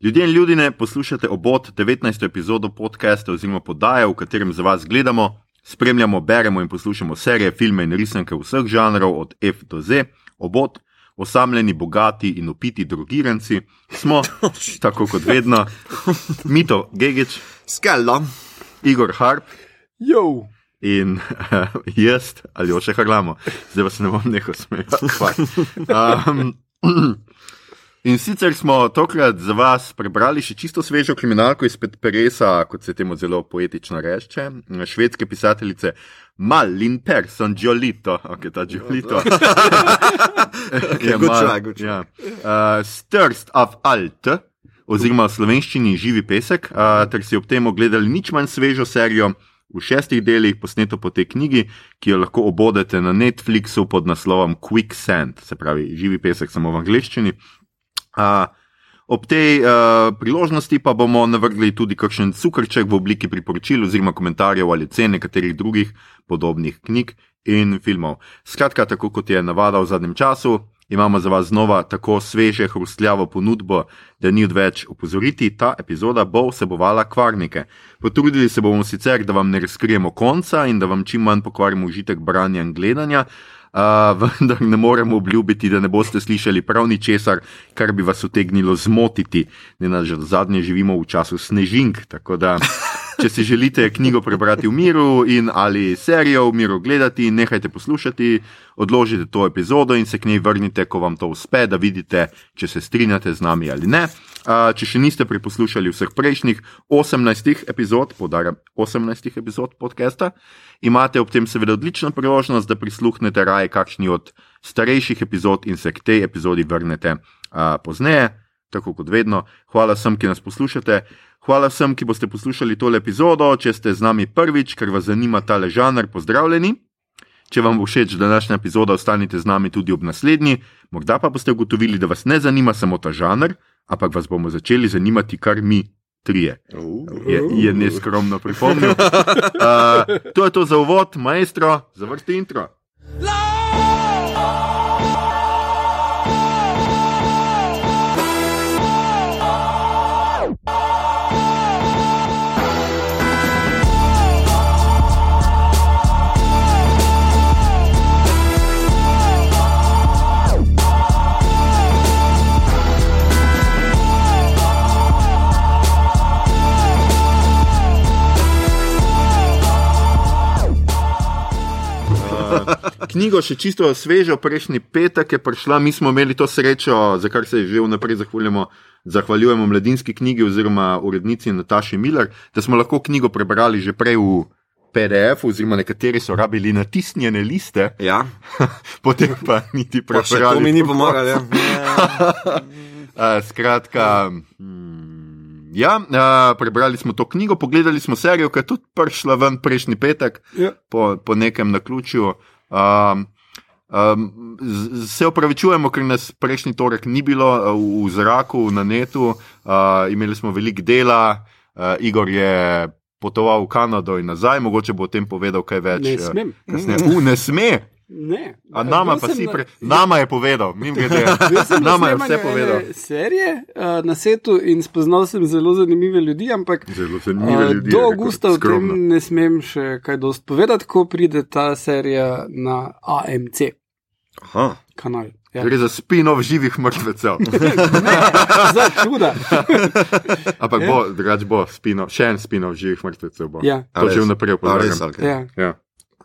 Ljudje in ljudje, poslušate obot 19. epizodo podcasta oziroma podaje, v katerem za vas gledamo, spremljamo, beremo in poslušamo serije, filme in risanke vseh žanrov, od F do Z. Obot, osamljeni, bogati in upiti drogiranci, smo, tako kot vedno, Mito Gigič, Skala. Igor Harp Jo, in uh, jaz, ali oče Harlamo, zdaj pa se ne bom nehal smejati. Um, in sicer smo tokrat za vas prebrali še čisto svežo kriminalko izpred Peresa, kot se temu zelo poetično reče, švedske pisateljice Malin Persson Giolito, ok, ta Giolito. Try, good try. Ja. Uh, Sturst of Alt, oziroma v slovenščini Živi pesek, uh, ter si ob tem ogledali nič manj svežo serijo v šestih delih, posneto po tej knjigi, ki jo lahko obodete na Netflixu pod naslovom Quicksand, se pravi Živi pesek samo v angleščini. Uh, ob tej uh, priložnosti pa bomo navrgli tudi kakšen cukrček v obliki priporočil oziroma komentarjev ali cen nekaterih drugih podobnih knjig in filmov. Skratka, tako kot je navada v zadnjem času, imamo za vas znova tako sveže, hrustljavo ponudbo, da ni odveč opozoriti, ta epizoda bo vsebovala kvarnike. Potrudili se bomo sicer, da vam ne razkrijemo konca in da vam čim manj pokvarimo užitek branja in gledanja. Uh, vendar ne moremo obljubiti, da ne boste slišali prav ničesar, kar bi vas utegnilo zmotiti. Ne na zadnje živimo v času snežink, tako da če si želite knjigo prebrati v miru in ali serijo v miru gledati, nehajte poslušati, odložite to epizodo in se k njej vrnite, ko vam to uspe, da vidite, če se strinjate z nami ali ne. Če še niste preposlušali vseh prejšnjih 18 epizod, podarjam 18 epizod podcasta, imate ob tem seveda odlično priložnost, da prisluhnete raje kakšni od starejših epizod in se k tej epizodi vrnete uh, pozneje. Tako kot vedno, hvala vsem, ki nas poslušate. Hvala vsem, ki boste poslušali tole epizodo. Če ste z nami prvič, ker vas zanima tale žanr, pozdravljeni. Če vam bo všeč današnja epizoda, ostanite z nami tudi ob naslednji. Morda pa boste ugotovili, da vas ne zanima samo ta žanr, ampak vas bomo začeli zanimati kar mi. Trije. Je, je neskromno pripomnil. Uh, to je to za uvod, maestro, zavrti intro. Knjigo še čisto svežo, prejšnji petek je prišla, mi smo imeli to srečo, za kar se že vnaprej zahvaljujemo, zahvaljujemo mladinski knjigi oziroma urednici Nataši Miller, da smo lahko knjigo prebrali že prej v PDF, oziroma nekateri so rabili natisnjene liste, Ja, potem pa niti pa prebrali. to mi ni pomagalo. Ja. Uh, skratka. mm, Ja, uh, prebrali smo to knjigo, pogledali smo serijo, ki je tudi prišla ven prejšnji petek, Ja. po, po nekem naključju. Um, um, se opravičujemo, ker nas prejšnji torek ni bilo uh, v, v zraku, na netu, uh, imeli smo veliko dela, uh, Igor je potoval v Kanado in nazaj, mogoče bo o tem povedal kaj več. ne uh, smem. kasneje. U, ne sme, Ne. a nama pa si pre... Nama je povedal, sem na Nama je vse povedal. Serije uh, na setu in spoznal sem zelo zanimive ljudi, ampak Zelo zanimive uh, ljudi. do je rekel, avgusta o tem ne smem še kaj dost povedati, ko pride ta serija na AMC Aha. kanal. Ja. Gre za spin-off živih mrtvecev. Za čuda. Ampak bo, drugač bo, spin-off, še en spin-off živih mrtvecev bo. Ja. To že vnaprej opozarjam. Ja. Ja.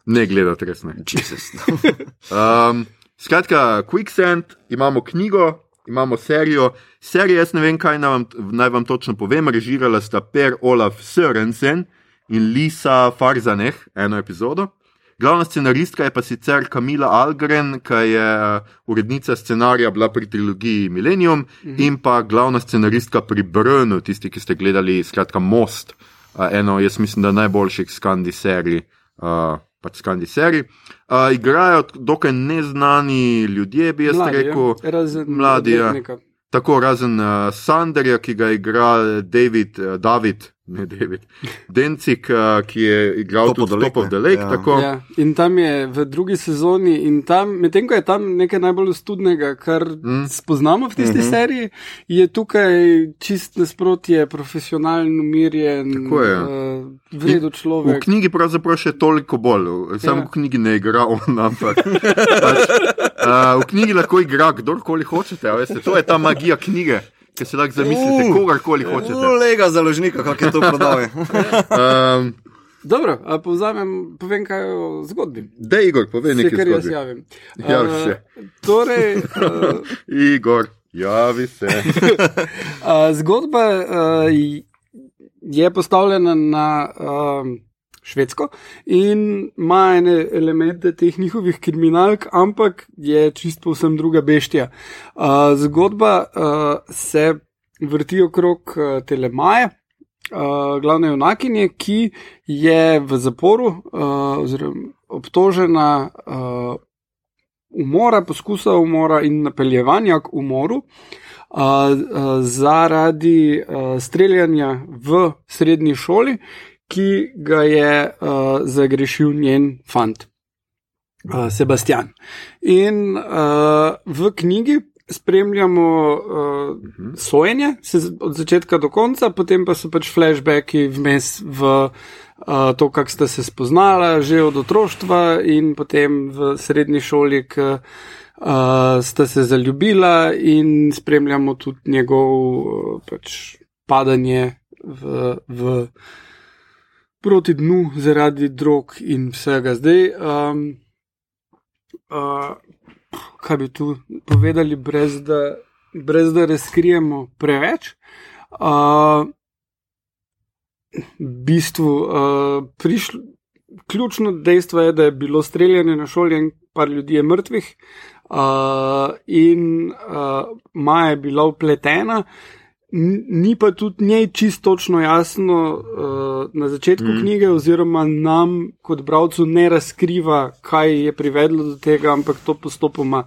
Ne gledati res ne. Jesus. Um, skratka, Quicksand, imamo knjigo, imamo serijo. Serijo, jaz ne vem, kaj vam, naj vam točno povem, režirala sta Per Olaf Sørensen in Lisa Farzaneh eno epizodo. Glavna scenaristka je pa sicer Kamila Algren, ki je uh, urednica scenarija bila pri trilogiji Millennium mhm. in pa glavna scenaristka pri Brnu, tisti, ki ste gledali, skratka, Most, uh, eno, jaz mislim, da najboljših skandi serij. Uh, Pač skandi serij. Uh, igrajo dokaj neznani ljudje, bi jaz Mladi, rekel. ja. Razen mladi, ja. Tako razen uh, Sanderja, ki ga igra David, uh, David, ne David, Dencik, uh, ki je igral Top of tudi the Top of Lake, the? Lake. Ja. Tako, Ja, in tam je v drugi sezoni, in tam, medtem ko je tam nekaj najbolj studnega, kar Mm. spoznamo v tisti mm. -hmm. seriji, je tukaj čist nasprotje, profesionalen, umirjen, uh, vredu V človek. knjigi pravzaprav še toliko bolj, samo Ja. v knjigi ne igra on, ampak pač, uh, v knjigi lahko igra kdorkoli hočete. a Veste, to je ta magija knjige, ki se lahko zamislite, Uh. kogarkoli hočete. Lega založnika, kako je to prodal. Um, Dobro, a povzamem, povem kaj o zgodbi. da, Igor, povej Vse, nekaj kar jaz javim. Javi Uh, se. Torej, uh, Igor, javi se. Uh, zgodba uh, je postavljena na um, Švedsko in ima ene elemente teh njihovih kriminalk, ampak je čisto povsem druga beštija. Uh, zgodba uh, se vrti okrog uh, Telemaje. Uh, glavne junakinje, ki je v zaporu, uh, oziroma obtožena uh, umora, poskusa umora in napeljevanja k umoru, uh, uh, zaradi uh, streljanja v srednji šoli, ki ga je uh, zagrešil njen fant, uh, Sebastian. In uh, v knjigi spremljamo uh, sojenje, se od začetka do konca, potem pa so pač flashbacki vmes v. Uh, to, kako sta se spoznala že od otroštva, in potem v srednji šoli, ki uh, sta se zaljubila, in spremljamo tudi njegov uh, pač, padanje v, v proti dnu zaradi drog in vsega. Zdaj, um, uh, kaj bi tu povedali, brez da, brez da razkrijemo preveč. Uh, bistvu, uh, prišlo, ključno dejstvo je, da je bilo streljanje na šoli in par ljudi je mrtvih, uh, in uh, Maja je bila upletena. N- Ni pa tudi njej čisto točno jasno uh, na začetku mm. knjige, oziroma nam, kot bralcu, ne razkriva, kaj je privedlo do tega, ampak to postopoma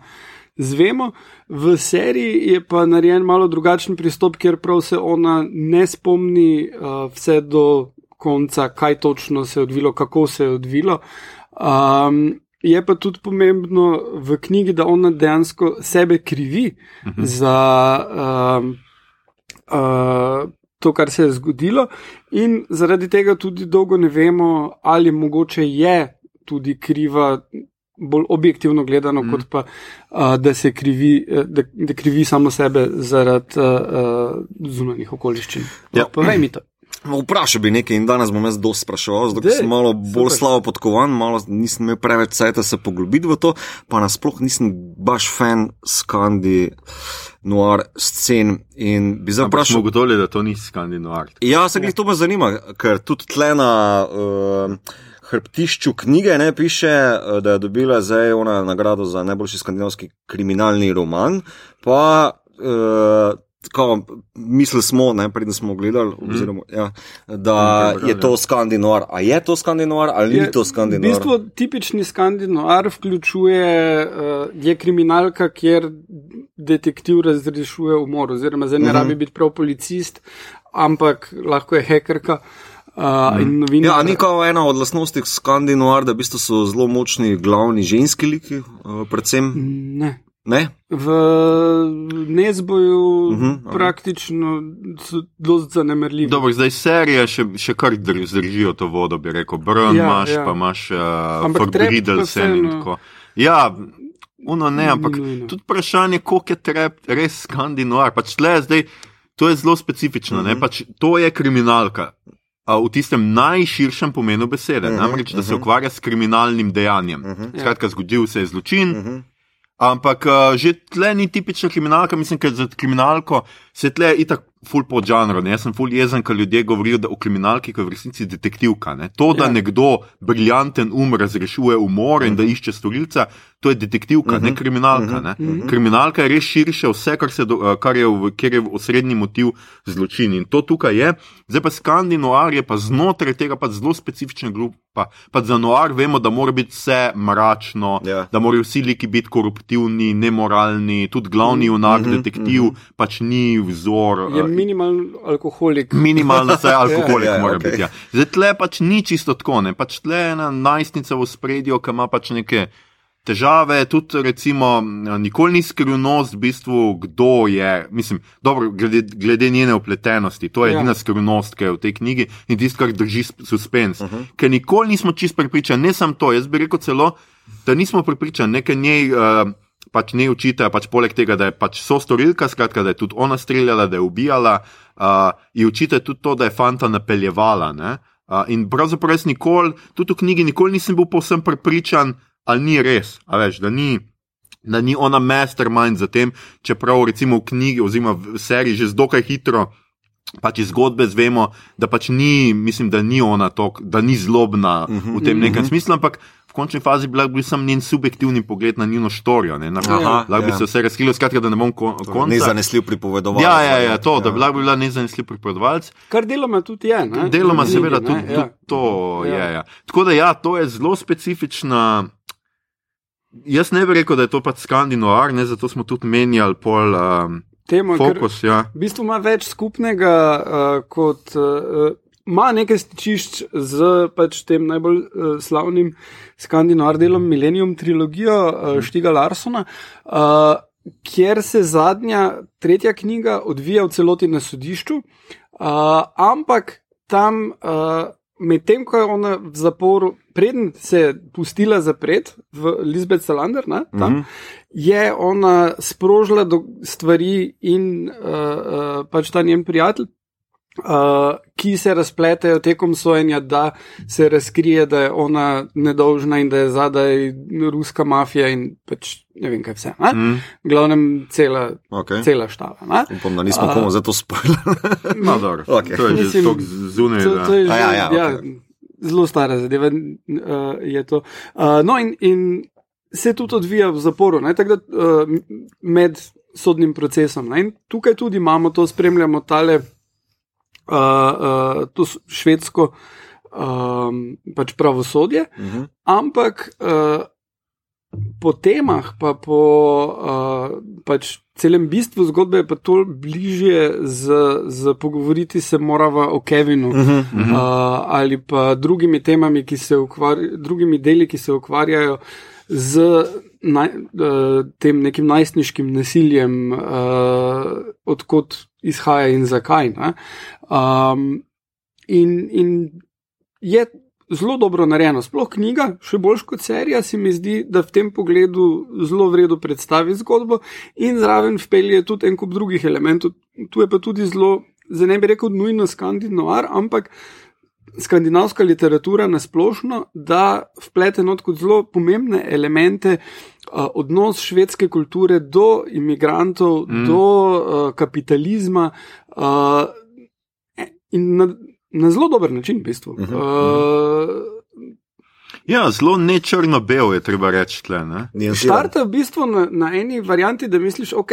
zvemo. V seriji je pa narejen malo drugačen pristop, kjer prav se ona ne spomni uh, vse do konca, kaj točno se je odvilo, kako se je odvilo. Um, je pa tudi pomembno v knjigi, da ona dejansko sebe krivi Mhm. za. Um, Uh, to, kar se je zgodilo, in zaradi tega tudi dolgo ne vemo, ali mogoče je tudi kriva, bolj objektivno gledano, Mm. kot pa uh, da se krivi, eh, da, da krivi samo sebe zaradi uh, zunanjih okoliščin. Ja. Povej mi to. Vprašal bi nekaj in danes bom jaz dosti spraševal, zato sem malo bolj super. slabo podkovan, malo nisem imel preveč cajta se poglobiti v to, pa nasploh nisem baš fan skandi noir scen in bi zdaj vprašal. ugotovili, da to ni skandinoar. Ja, se glih to me zanima, ker tudi tle na uh, hrbtišču knjige ne piše, eh, da je dobila zdaj ona nagrado za najboljši skandinavski kriminalni roman, pa uh, Kao, mislili smo, ne, preden smo gledali, oziroma, ja, da je to skandinoar. A je to skandinoar ali ni to V skandinoar? bistvu tipični skandinoar vključuje, uh, je kriminalka, kjer detektiv razrešuje umor, oziroma zdaj ne Mhm. rabi biti prav policist, ampak lahko je hekerka. Uh, novinar. Ja, ni kao ena od lastnosti skandinoar, da v bistvu so zelo močni glavni ženski liki, uh, predvsem Ne. Ne? V Nezboju uh Mhm, -huh, praktično so dosti zanemerljivi. Dobro, zdaj serije še, še kar dr- zdržijo to vodo, bi rekel. Brn Ja, imaš, ja. pa imaš uh, Trap pa Bridelsen in tako. Ja, uno ne, ampak nujno. tudi vprašanje, koliko je trep res skandinoar. Pač tle zdaj, to je zelo specifično, mm Mhm. -hmm. pač to je kriminalka. A v tistem najširšem pomenu besede, Mhm, uh -huh, namreč da se mhm. ukvarja s kriminalnim dejanjem. Uh Mhm. -huh. Skratka, zgodil se je zločin, uh Mhm. -huh. Ampak uh, že tle ni tipična kriminalka, mislim, ker za kriminalko se tle itak ful po žanru. ne. Jaz sem ful jezen, ker ljudje govorijo da o kriminalki, ki je v resnici detektivka. Ne. To, da Ja. nekdo briljanten um razrešuje umor in da išče storilca, to je detektivka, ne kriminalka. Ne. Kriminalka je res širše, vse, kar, do, eh, kar je, v, kjer je osrednji motiv zločin. In to tukaj je. Zdaj pa skandinoar je pa znotraj tega pa zelo specifična grupa. Pa za noar vemo, da mora biti vse mračno, Ja. da morajo vsi liki biti koruptivni, nemoralni, tudi glavni junak, mm -hmm, detektiv, mm -hmm. pač ni vzor. Je eh, minimalni alkoholik. Minimalno vse alkoholik Ja, ja, mora okej. biti. Ja. Zdaj tle pač ni čisto tako, ne. pač tle je ena najstnica v spredju, ki ima pač neke težave, tudi recimo nikoli ni skrivnost v bistvu, kdo je, mislim, dobro, glede, glede njene upletenosti, to je Ja. edina skrivnost, ki je v tej knjigi in tisto, kar drži sp- suspens. Uh -huh. Ker nikoli nismo čist prepričani, ne samo to, jaz bi rekel celo, da nismo prepričani, nekaj njej. Uh, Pač ne učite, pač poleg tega, da je pač so storilka, skratka, da je tudi ona streljala, da je ubijala, uh, ji učite tudi to, da je fanta napeljevala. ne. Uh, in pravzaprav jaz nikoli, tudi v knjigi, nikoli nisem bil povsem prepričan, ali ni res, a veš, da ni. Da ni ona mastermind za tem, čeprav recimo v knjigi oziroma v seriji že zdokaj hitro, pač iz zgodbe zvemo, da pač ni, mislim, da ni ona to, da ni zlobna uh -huh, v tem nekem uh -huh. smislu, ampak končni fazi bi lahko bil sem njen subjektivni pogled na njeno štorijo. Ne, lahko bi ja. se vse razkrilo, skratka, da ne bom kon, konca. Nezanesljiv pripovedovalec. Ja, ja, ja, to, da bi lahko bila nezanesljiv pripovedovalec. Kar deloma tudi je. Ne? Deloma, knjigi, seveda, ne, tudi, ja. tudi to Ja. je. Ja. Tako da, ja, to je zelo specifična. Jaz ne bi rekel, da je to pač skandinoar, ne, zato smo tudi menjali pol um, Temo, ker fokus. Ja. v bistvu ima več skupnega uh, kot. Uh, Ma nekaj stičišč z pač tem najbolj uh, slavnim skandinavskim delom Millennium trilogijo uh, Štiga Larsona, uh, kjer se zadnja, tretja knjiga odvija v celoti na sodišču, uh, ampak tam, uh, medtem ko je ona v zaporu, preden se je pustila zapret v Lisbeth Salander, ne, tam, mm -hmm. je ona sprožila stvari in uh, uh, pač ta njen prijatelj. Uh, ki se razpletejo tekom sojenja, da se razkrije, da je ona nedolžna in da je zadaj ruska mafija in pač ne vem, kaj vse. Ne? Mm. V glavnem, cela, Okay. cela štala. Upam, da nismo komu za to spoilerali. No, dobro, Okej. To je že Mislim, tako zunaj. To, to je že, A ja, ja, ja, okej. zelo stara zadeva. Uh, je to. uh, no, in, in se tudi odvija v zaporu, ne, tako da, uh, med sodnim procesom. Ne, in tukaj tudi imamo to, spremljamo tale, uh, uh, to švedsko um, pač pravosodje, Mhm. ampak uh, po temah, pa po uh, pač celem bistvu zgodbe je pa to bližje z, z pogovoriti se morava o Kevinu. Mhm. Uh, ali pa drugimi temami, ki se ukvarjajo, drugimi deli, ki se ukvarjajo z naj, uh, tem nekim najstniškim nasiljem, uh, odkot izhaja in zakaj. Um, in, in je zelo dobro narejeno, sploh knjiga, še bolj kot serija, se mi zdi, da v tem pogledu zelo vredno predstavi zgodbo in zraven vpelje tudi en kup drugih elementov. Tu je pa tudi zelo, zdaj ne bi rekel nujno skandinoar, ampak skandinavska literatura nasplošno, da vplete not kot zelo pomembne elemente. Odnos švedske kulture do imigrantov, mm. Mm. do uh, kapitalizma, uh, in na, na zelo dober način, v bistvu. Uh Mhm, -huh. uh, Ja, zelo ne črno-bel je treba reči tle. Ne? Nijansiran. Štarta v bistvu na, na eni varianti, da misliš, ok.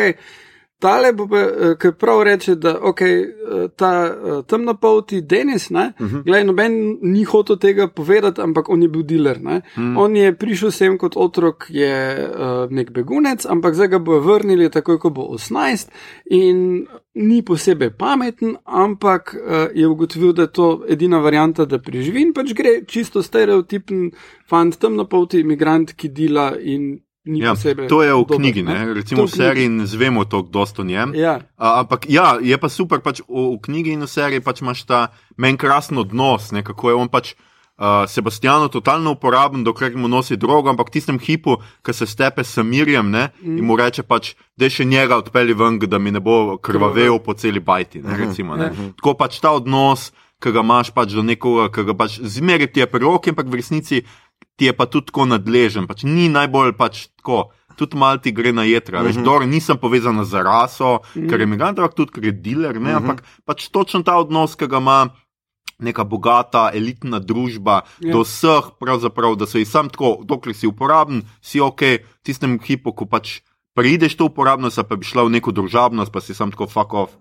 Tale bo pa, eh, ki prav reče, da okay, eh, ta eh, temna polti Denis, ne, uh Mhm. -huh. gledaj, noben ni hotel tega povedati, ampak on je bil dealer. Uh Mm. -huh. On je prišel sem kot otrok, je uh, nek begunec, ampak zdaj ga bo vrnili takoj, ko bo 18 in ni posebej pameten, ampak uh, je ugotovil, da je to edina varianta, da preživi in pač gre čisto stereotipen fant, temna polti imigrant, ki dela in Ja, posebej. to je v dober, knjigi, ne. ne? recimo v v seriji ne zvemo toliko dosto o njem. Ja. A, ampak ja, je pa super, pač v, v knjigi in v seriji pač imaš ta meni krasen odnos, ne, kako je on pač. Uh, Sebastiano totalno uporaben, dokler mu nosi drogo, ampak v tistem hipu, ko se stepe s Mirjem ne, mm. in mu reče, pač, da še njega odpeli ven, da mi ne bo krvavel po celi bajti. Ne, recimo, ne. Tako pač ta odnos, ki ga imaš pač do nekoga, ki ga pač zmeraj ti je pri roki, ampak v resnici ti je pa tudi tako nadležen. Pač ni najbolj pač tako tudi malo ti gre na jedra. Uh -huh. Veš, Mhm. dobro, nisem povezana z raso, uh -huh. ker je imigrant, ampak tudi ker je dealer, Mhm. ne, uh -huh. ampak pač točno ta odnos, ki ga ima. Neka bogata, elitna družba, Ja. do vseh, pravzaprav, da so jih sam tako, dokler si uporaben, si ok, v tistem hipu, ko pač prideš to uporabnost, pa bi šla v neko družabnost, pa si sam tako fuck off,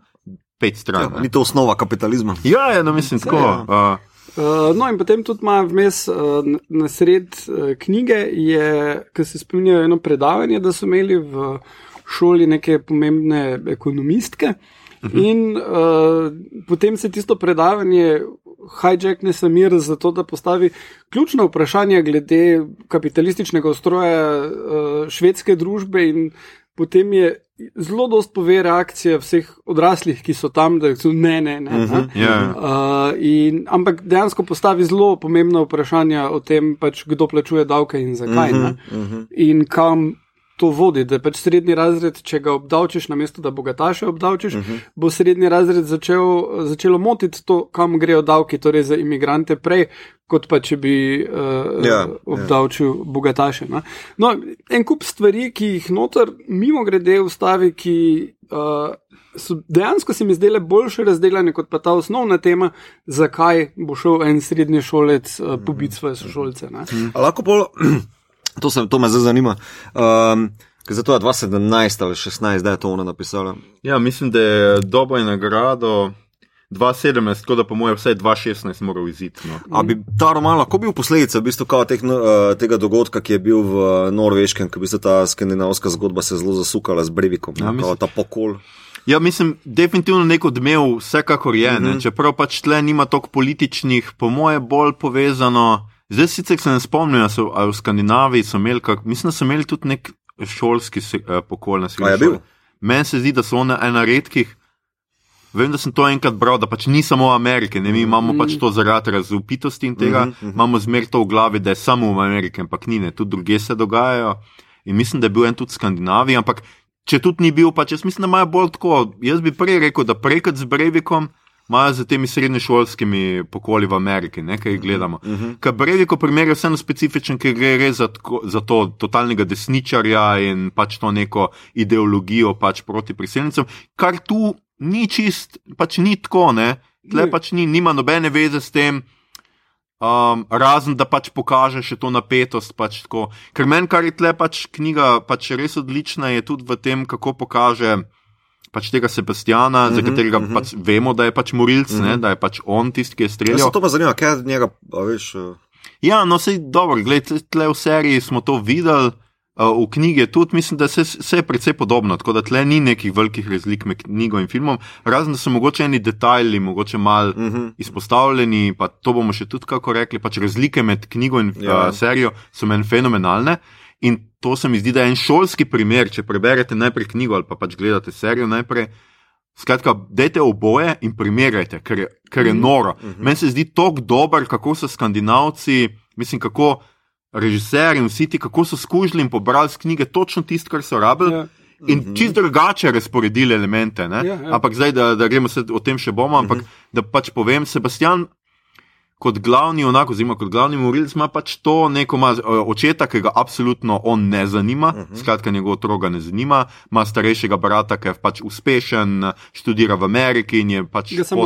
pet stran. Ja, ni to osnova kapitalizma. Ja, ja, no, mislim tako. ja. Uh, Uh, no, in potem tudi ima vmes uh, na sred uh, knjige, ki se spominjajo eno predavanje, da so imeli v šoli neke pomembne ekonomistke. Uh -huh. In uh, potem se tisto predavanje hijackne Samir zato, da postavi ključno vprašanje glede kapitalističnega ustroja uh, švedske družbe in potem je zelo dost pove reakcija vseh odraslih, ki so tam, da so ne, ne, ne. Uh -huh. ja. Uh, in, ampak dejansko postavi zelo pomembna vprašanja o tem, pač, kdo plačuje davke in zakaj. Uh -huh, uh -huh. In kam to vodi, da pač srednji razred, če ga obdavčiš, namesto da bogataše obdavčiš, uh -huh. bo srednji razred začel, začelo motiti to, kam grejo davki, torej za imigrante prej. Kot pa če bi uh, Ja, obdavčil ja. bogataše. Ne? No, en kup stvari, ki jih noter, mimo grede, ustavi, ki uh, so dejansko se mi zdele boljše razdeljene kot pa ta osnovna tema, zakaj bo šel en srednji šolec uh, pobiti svoje sošolce. Ne? A lahko pol, to, se, to me zdaj zanima. Um, ker zato je 2017 ali 16, da je to ona napisala. ja, mislim, da je dobo in nagrado 2017, tako da po mojem vsaj 2016 moral iziti. No. A bi ta roman lahko bil posledica v bistvu teh, eh, tega dogodka, ki je bil v eh, Norveškem, ki bi se ta skandinavska zgodba se zelo zasukala z Brevikom, Ja, mislim- ta pokol. Ja, mislim, definitivno nek odmev, vsekakor je, mm -hmm. čeprav pač tle nima toliko političnih, po moje bolj povezano. Zdaj sicer se ne spomnim, ali so v Skandinaviji so imeli, kak, mislim, da so imeli tudi nek šolski se, eh, pokol na svetu. Meni se zdi, da so one ena redkih. Vem, da sem to enkrat bral, da pač ni samo Amerike, ne mi imamo pač to zaradi razupitosti in tega, mm -hmm. imamo zmer to v glavi, da je samo v Ameriki, ampak ni, ne, tudi druge se dogajajo. In mislim, da je bil en tudi v Skandinaviji, ampak če tudi ni bil, pač jaz mislim, da imajo bolj tako. Jaz bi prej rekel, da prej kot z Brevikom. Imajo za temi srednješolskimi pokoli v Ameriki, nekaj jih gledamo. Uh -huh. Ker Breviko primer je vseeno specifičen, ker gre res za, tko, za to totalnega desničarja in pač to neko ideologijo pač proti priseljencem, kar tu ni čist, pač ni tako, ne. Tle Ne. pač ni, nima nobene veze s tem. Um, razen da pač pokaže še to napetost. Pač tako. Ker meni, kar je tle pač knjiga, pač res odlična, je tudi v tem, kako pokaže pač tega Sebastiana, mm -hmm, za katerega mm -hmm. pač vemo, da je pač morilc, mm -hmm. ne, da je pač on tisti, ki je Jaz streljal. se to pa zanima, kaj je njega, veš. eh, Ja, no, sej dobro, gledaj, tle v seriji smo to videli. Uh, v knjigi je tudi, mislim, da se, se je precej podobno, tako da tle ni nekih velikih razlik med knjigo in filmom, razen da so mogoče eni detajli, mogoče malo uh mhm. -huh. izpostavljeni, pa to bomo še tudi kako rekli, pač razlike med knjigo in Ja. uh, serijo so meni fenomenalne. In to se mi zdi, da je en šolski primer, če preberete najprej knjigo ali pa pač gledate serijo najprej. Skratka, dajte oboje in primerjajte, ker je, ker je noro. Mm -hmm. Meni se zdi tako dober, kako so skandinavci, mislim, kako režiser in vsi ti, kako so skužili in pobrali z knjige točno tisto, kar so rabili. Ja. In čist drugače razporedili elemente. ne. Ja, ja. Ampak zdaj, da, da gremo se o tem še bomo, ampak da pač povem, Sebastian. Kot glavni, onako, oziroma kot glavni morilc, ima pač to neko ima, eh, očeta, ki ga absolutno on ne zanima, uh -huh. skratka, njegov otrok ga ne zanima, ima starejšega brata, ki je pač uspešen, študira v Ameriki in je pač se ga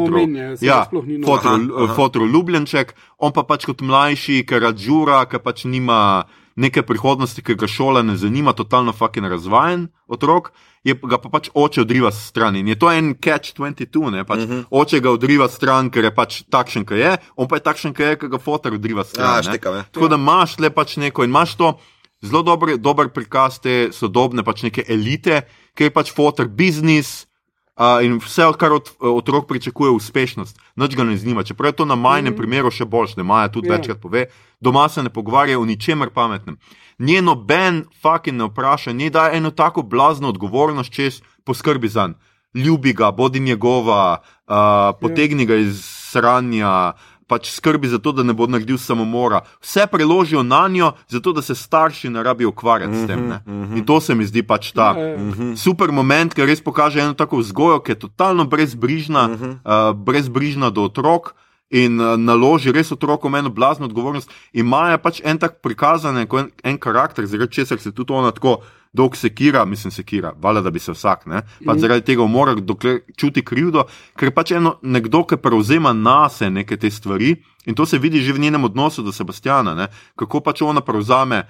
ja, fotrov, Aha, aha. fotrov ljubljenček, on pa pač kot mlajši, ker rađura, ker pač nima neke prihodnosti, ker ga šola ne zanima, totalno fucking razvajen otrok. Je, ga pa pač oče odriva stran in je to en catch 22, ne pač uh -huh. oče ga odriva stran, ker je pač takšen, kot je, on pa je takšen, kot je, ker ga fotor odriva stran. Ja, ne. štekam, ja. Tako da imaš le pač neko in imaš to zelo dober, dober prikaz te sodobne pač neke elite, ker je pač fotor biznis. Uh, in vse, kar od otrok pričakuje, je uspešnost. Noč ga ne zanima. Čeprav je to na majhnem mm -hmm. primeru še boljše, da Maja tudi Ja. yeah. večkrat pove, doma se ne pogovarjajo o ničemer pametnem. Njeno Ben fucking ne vpraša, njej da eno tako blazno odgovornost, čez poskrbi za njega. Ljubi ga, bodi njegova, uh, potegni ga iz sranja, pač skrbi za to, da ne bo naredil samomora. Vse preložijo na njo, zato da se starši ne rabijo ukvarjati s tem. Ne? In to se mi zdi pač ta Ja, ja. super moment, ker res pokaže eno tako vzgojo, ki je totalno brezbrižna, uh, brezbrižna do otrok. In uh, naloži res otrokom eno blazno odgovornost. In Maja pač en tak prikazan, en, en karakter, zaradi česar se tudi ona tako dolg sekira, mislim, sekira, valjda, da bi se vsak, ne, pač zaradi tega umora, dokler čuti krivdo, ker pač eno, nekdo, ki prevzema na se neke te stvari in to se vidi že v njenem odnosu do Sebastiana, ne, kako pač ona prevzame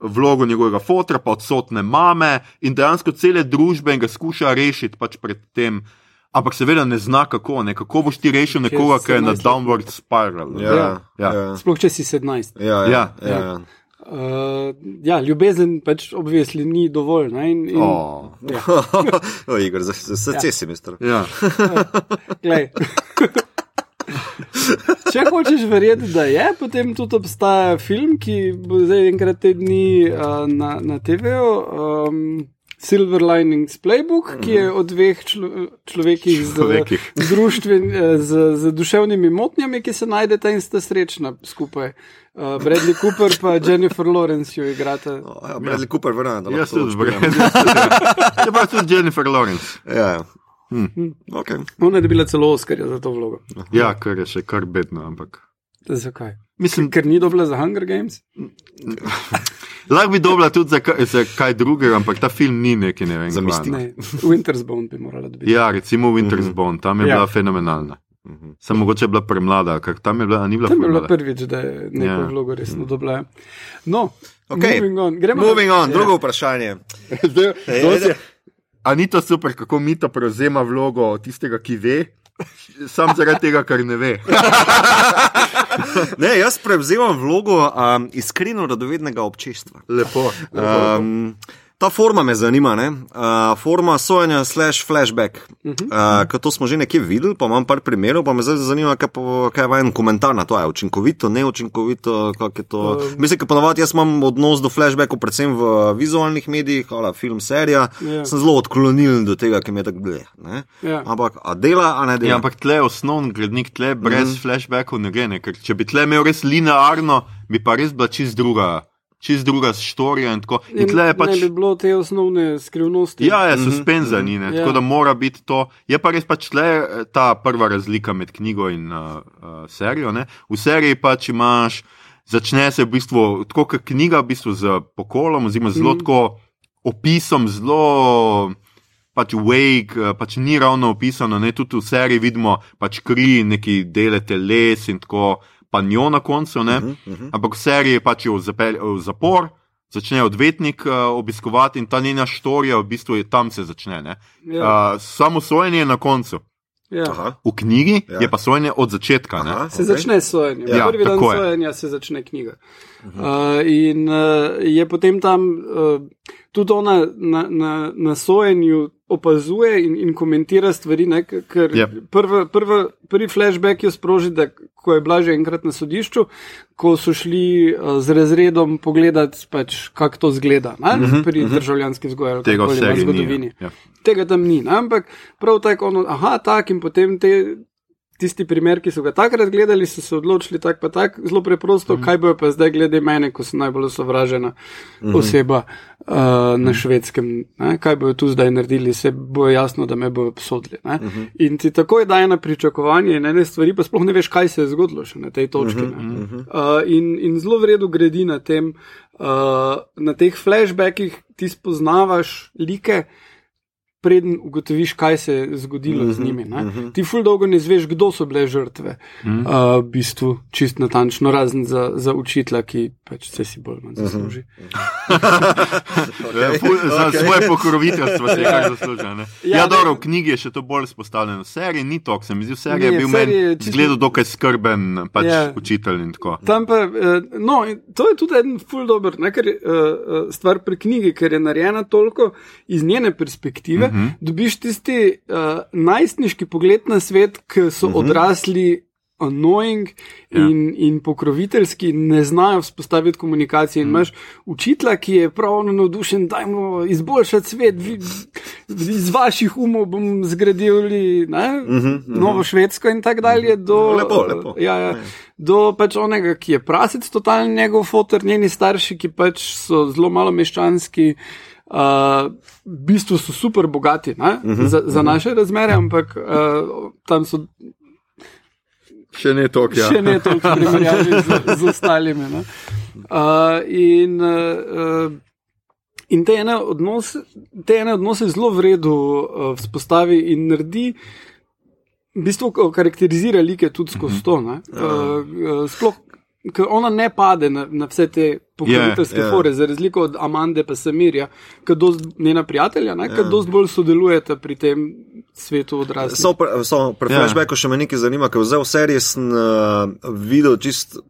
vlogo njegovega fotra, pa odsotne mame in dejansko cele družbe in ga skuša rešiti pač pred tem. Ampak seveda ne zna kako, ne? kako boš ti rešil nekoga, ki je na 17 let. downward spiral. Ja, Ja. ja. Ja. Sploh če si 17. Ja, ja, Ja. ja, ja. Uh, ja, ljubezen pač obvisli ni dovolj. Ne? In, in, Oh. ja, o, Igor, za za srce Ja. si mi star. Ja. glej. Če hočeš verjeti, da je, potem tudi obstaja film, ki bo zdaj enkrat te dni uh, na, na TV-u. Um, Silver Linings Playbook, ki je o dveh člo, človekih z, Človekih. z, društven, eh, z, z duševnimi motnjami, ki se najdete in sta srečna skupaj. Uh, Bradley Cooper pa Jennifer Lawrence jo igrata. O, Ja, Bradley Cooper, verjamem, da Jaz tudi zbrem. Je pa tudi Jennifer Lawrence. Ja, ja. Okay. Ona je dobila celo Oscarja za to vlogo. Ja, kar je še kar bedno, ampak. Zakaj? Mislim, Ker ni dobila za Hunger Games? lahko bi dobila tudi za, kaj- za kaj drugega, ampak ta film ni neki, ne vem. Za. Ne, Winter's Bone bi morala dobiti. Ja, recimo Winter's Bone, tam je Ja. bila fenomenalna. Mhm. Samo mogoče je bila premlada, ker tam je bila, ni bila Tam je bila premlada. prvič, da je neko Ja. ja. vlogo resno dobila. No, Okej. moving on. Gremo Moving on, Ja. drugo vprašanje. Zdaj, Ej, to ej, se- A ni to super, kako Mito prevzema vlogo tistega, ki ve, sam zaradi tega, ker ne ve. Ne, jaz prevzemam vlogo um, iskreno radovednega občestva. Lepo. Um, ta forma me zanima, ne? uh, forma sojenja slash flashback. Uh, ker to smo že nekje videli, pa imam par primerov, pa me zdaj zanima, kaj, po, kaj je vajen komentar na to. Je učinkovito, neučinkovito, kako je to. Um. Mislim, da ponovadi jaz imam odnos do flashbackov, predvsem v vizualnih medijih, ali film, serija. Ja. Sem zelo odklonilen do tega, ki mi je tako ne. Ja. Ampak, a dela, a ne dela. Ja, ampak tle je osnovni gradnik, tle brez mm. flashbackov ne gre. Ne? Ker če bi tle imel res linearno, bi pa res bila čist druga, čist druga storija. In tako. In tle je pač. Ne bi bilo te osnovne skrivnosti. Ja, je suspenza, ni ne. Ja. Tako da mora biti to. Je pa res pač le eh, ta prva razlika med knjigo in uh, uh, serijo. Ne? V seriji pač imaš, začne se v bistvu tako, kot knjiga, v bistvu z pokolom, oziroma zelo Mhm. tako opisom, zelo. Pač wake, pač ni ravno opisano, ne tudi v seriji vidimo pač kri, neki dele teles in tako, pa njo na koncu, ne. Uh -huh, uh -huh. Ampak v seriji pač jo zapelje v zapor, začne odvetnik uh, obiskovati in ta njena štorija, v bistvu je tam se začne. ne. Ja. Uh, samo sojenje je na koncu. Ja. Aha. V knjigi Ja. je pa sojenje od začetka. ne. Aha, Se okej. začne s sojenjem. Ja, Prvi dan je. sojenja se začne knjiga. Uh, in uh, je potem tam uh, tudi ona na, na, na sojenju opazuje in, in komentira stvari, ne, ker Yep. prva, prva, prvi flashback jo sproži, da ko je bila že enkrat na sodišču, ko so šli uh, z razredom pogledati, pač, kako to zgleda ne, uh -huh, pri uh -huh. državljanski vzgoji Tega v seriji ni. zgodovini. Ja. Tega tam ni, ne, ampak prav tako, ono, aha, tak in potem te. Tisti primer, ki so ga takrat gledali, so se odločili tako pa tako, zelo preprosto, mm -hmm. kaj bojo pa zdaj glede mene, ko sem najbolj sovražena mm -hmm. oseba uh, na švedskem, ne? kaj bojo tu zdaj naredili, se bo jasno, da me bojo obsodili. Mm -hmm. In ti takoj daje na pričakovanje in ene stvari, pa sploh ne veš, kaj se je zgodilo še na tej točki. Mm -hmm. uh, in, in zelo v redu gradi na tem, uh, na teh flashbackih ti spoznavaš like preden ugotoviš, kaj se je zgodilo mm -hmm, z njimi. Mm -hmm. Ti ful dolgo ne zveš, kdo so bile žrtve. Mm -hmm. uh, v bistvu čist natančno, razen za, za učitla, ki pač vse si bolj manj zasluži. Mm -hmm. Ja, ful, za okej. svoje pokroviteljstvo se je kar zaslužil. ne. Ja, Ja, dobro, v knjigi je še to bolj izpostavljeno. V seriji ni to, se mi zdi, v seriji je bil meni čisto- zgledal dokaj skrben pač Ja. učitelj in tako. Tam pa, eh, no, in to je tudi en ful dobr, ne, ker, uh, stvar pri knjigi, ker je narejena toliko iz njene perspektive, uh Mhm. -huh. dobiš tisti uh, najstniški pogled na svet, ki so uh -huh. odrasli. Annoying Ja. in, in pokroviteljski, ne znajo vzpostaviti komunikacije. In imaš učitla, ki je pravno navdušen, da jim izboljšati svet, vi, iz vaših umov bom zgradili ne, uh -huh, novo Švedsko in tako dalje. Do, Lepo, lepo. Ja, ja, do pač onega, ki je prasec, totalni njegov fotor, njeni starši, ki pač so zelo malo meščanski. Uh, v bistvu so super bogati uh -huh, za, za naše razmere, ampak uh, tam so Še ne toliko, ja. še ne toliko v primerjavi z, z ostalimi. ne. Uh, in uh, uh, In te ene odnose, te ene odnose zelo v redu uh, vzpostavi in naredi, v bistvu karakterizira like tudi skozi to. Uh, uh, sploh, ker ona ne pade na, na vse te pokroviteljske Ja, ja. fore, za razliko od Amande pa Samirja, ki dost, njena prijatelja, ne, ki Ja. dosti bolj sodelujeta pri tem svetu odraslih. Samo pri, samo pri yeah. flashbacku še me nekaj zanima, ker vzel v seriji sem uh, videl čist uh,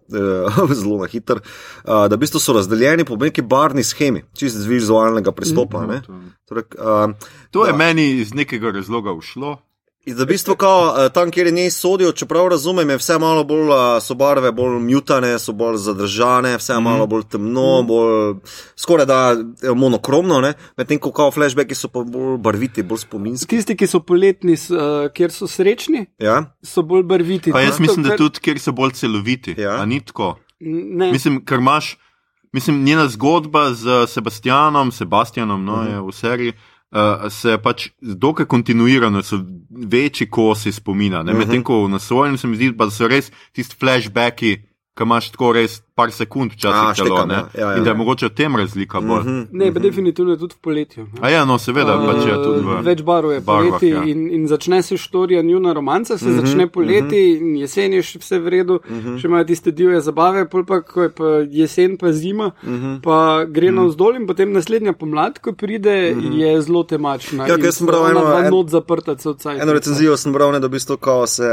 zelo na hiter, uh, da v bistvu so razdeljeni po neki barni schemi, čist z vizualnega pristopa. Ne. to- Torej, uh, To je da- meni iz nekega razloga ušlo. Da v bistvu kao, eh, tam, kjer je njej sodijo, čeprav razumem, je vse malo bolj, eh, so barve bolj mutane, so bolj zadržane, vse je Mhm. malo bolj temno, bolj skoraj da eh, monokromno, ne? medtem ko kao flashbacki so pa bolj barviti, bolj spominski. Tisti, ki so poletni, uh, kjer so srečni, Ja? so bolj barviti. Pa jaz mislim, da tudi, ker so bolj celoviti. Ja. A ni tako. Ne, Mislim, ker imaš, mislim, njena zgodba z Sebastianom, Sebastianom, no, Mhm. je v seriji. Uh, se pač dokaj kontinuirano, so večji kosi spomina. Mhm. Uh -huh. Medtem ko na svojem se mi zdi, da so res tisti flashbacki, ki imaš tako res par sekund, včasih celo. ne. ja, ja, ja. In da je mogoče v tem razlika bolj. Uh Mhm. -huh. ne pa definitivno tudi v poletju. ne. A ja, no, seveda, uh, pač je tudi v. Več barv je barvah, poleti ja. in, in začne se štorija njuna romanca, se Mhm, začne poleti in jesen je še vse v redu, še imajo tiste divje zabave, pol pa ko je pa jesen pa zima, Mhm. pa gre navzdol in potem naslednja pomlad, ko pride, je zelo temačna. Ja, ker sem bral eno- en- not zaprta cajt. Eno recenzijo sem bral, ne, da v bistvu se eh,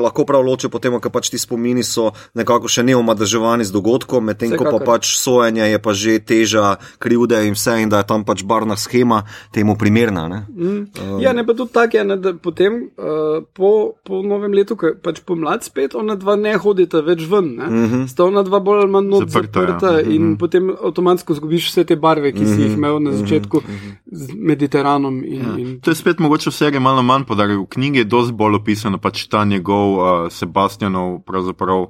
lahko prav loči po tem, ker pač ti spomini so nekako še neomadeževani z dogodkom, medtem ko pa pač sojenje je pa že teža krivde in vse, in da je tam pač barna schema temu primerna. Ne? Mm. Ja, ne pa tudi tako, je, ne, da potem uh, po, po novem letu, ko je pač pomlad spet, ona dva ne hodita več ven. Ne? Mm -hmm. Sta ona dva bolj ali manj not Zaprta, ja. zaprta, zaprta in mm -hmm. potem avtomatsko zgubiš vse te barve, ki si jih imel na začetku z Mediteranom. In, Ja. in, To je spet mogoče v seriji malo manj podaril. V knjigi je dosti bolj opisano pač ta njegov uh, Sebastianov, pravzaprav uh,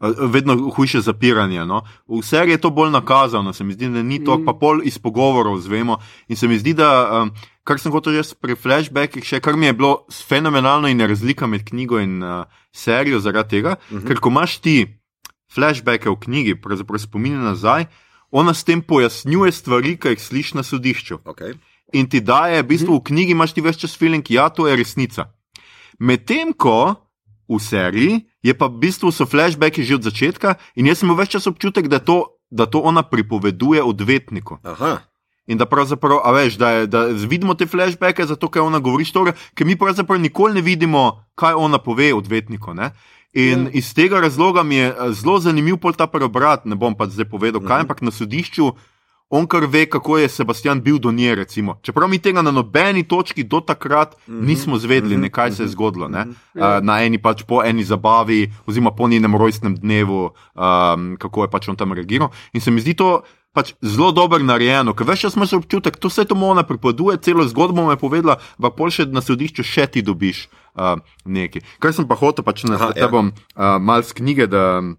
vedno hujše zapiranje. No? V seriji je to bolj nakazano, se mi zdi, da ni to, mm. pa pol iz pogovorov zvemo. In se mi zdi, da um, kar sem hotel že pri flashbackih, še kar mi je bilo fenomenalno in je razlika med knjigo in uh, serijo zaradi tega, mm -hmm. ker ko imaš ti flashbacke v knjigi, pravzaprav spomine nazaj. Ona s tem pojasnjuje stvari, ki jih slišiš na sodišču Okay. in ti daje, v bistvu v knjigi imaš ti več čas feeling, ja, to je resnica. Medtem ko v seriji je pa v bistvu so flashbacki že od začetka in jaz sem imel več čas občutek, da to, da to ona pripoveduje odvetniku. Aha. In da pravzaprav, a veš, da, je, da vidimo te flashbacke, zato ker ona govori štorijo, ker mi pravzaprav nikoli ne vidimo, kaj ona pove odvetniku. Ne? In Ja. iz tega razloga mi je eh, zelo zanimiv pol ta preobrat, ne bom pa zdaj povedal, kaj, ampak na sodišču on kar ve, kako je Sebastian bil do nje. Recimo. Čeprav mi tega na nobeni točki do takrat nismo zvedeli, ne, kaj se je zgodilo. Ne? Uh, na eni pač po eni zabavi, oziroma po njenem rojstnem dnevu, um, kako je pač on tam reagiral. In se mi zdi to. Pač zelo dobro narejeno, ker veš, jaz imaš občutek, to vse to mu ona pripoveduje, celo zgodbo mu je povedala, pa pol še na sodišču še ti dobiš uh, nekaj. Kar sem pa hotel, pač Aha, te ja. bom uh, mal z knjige, da um,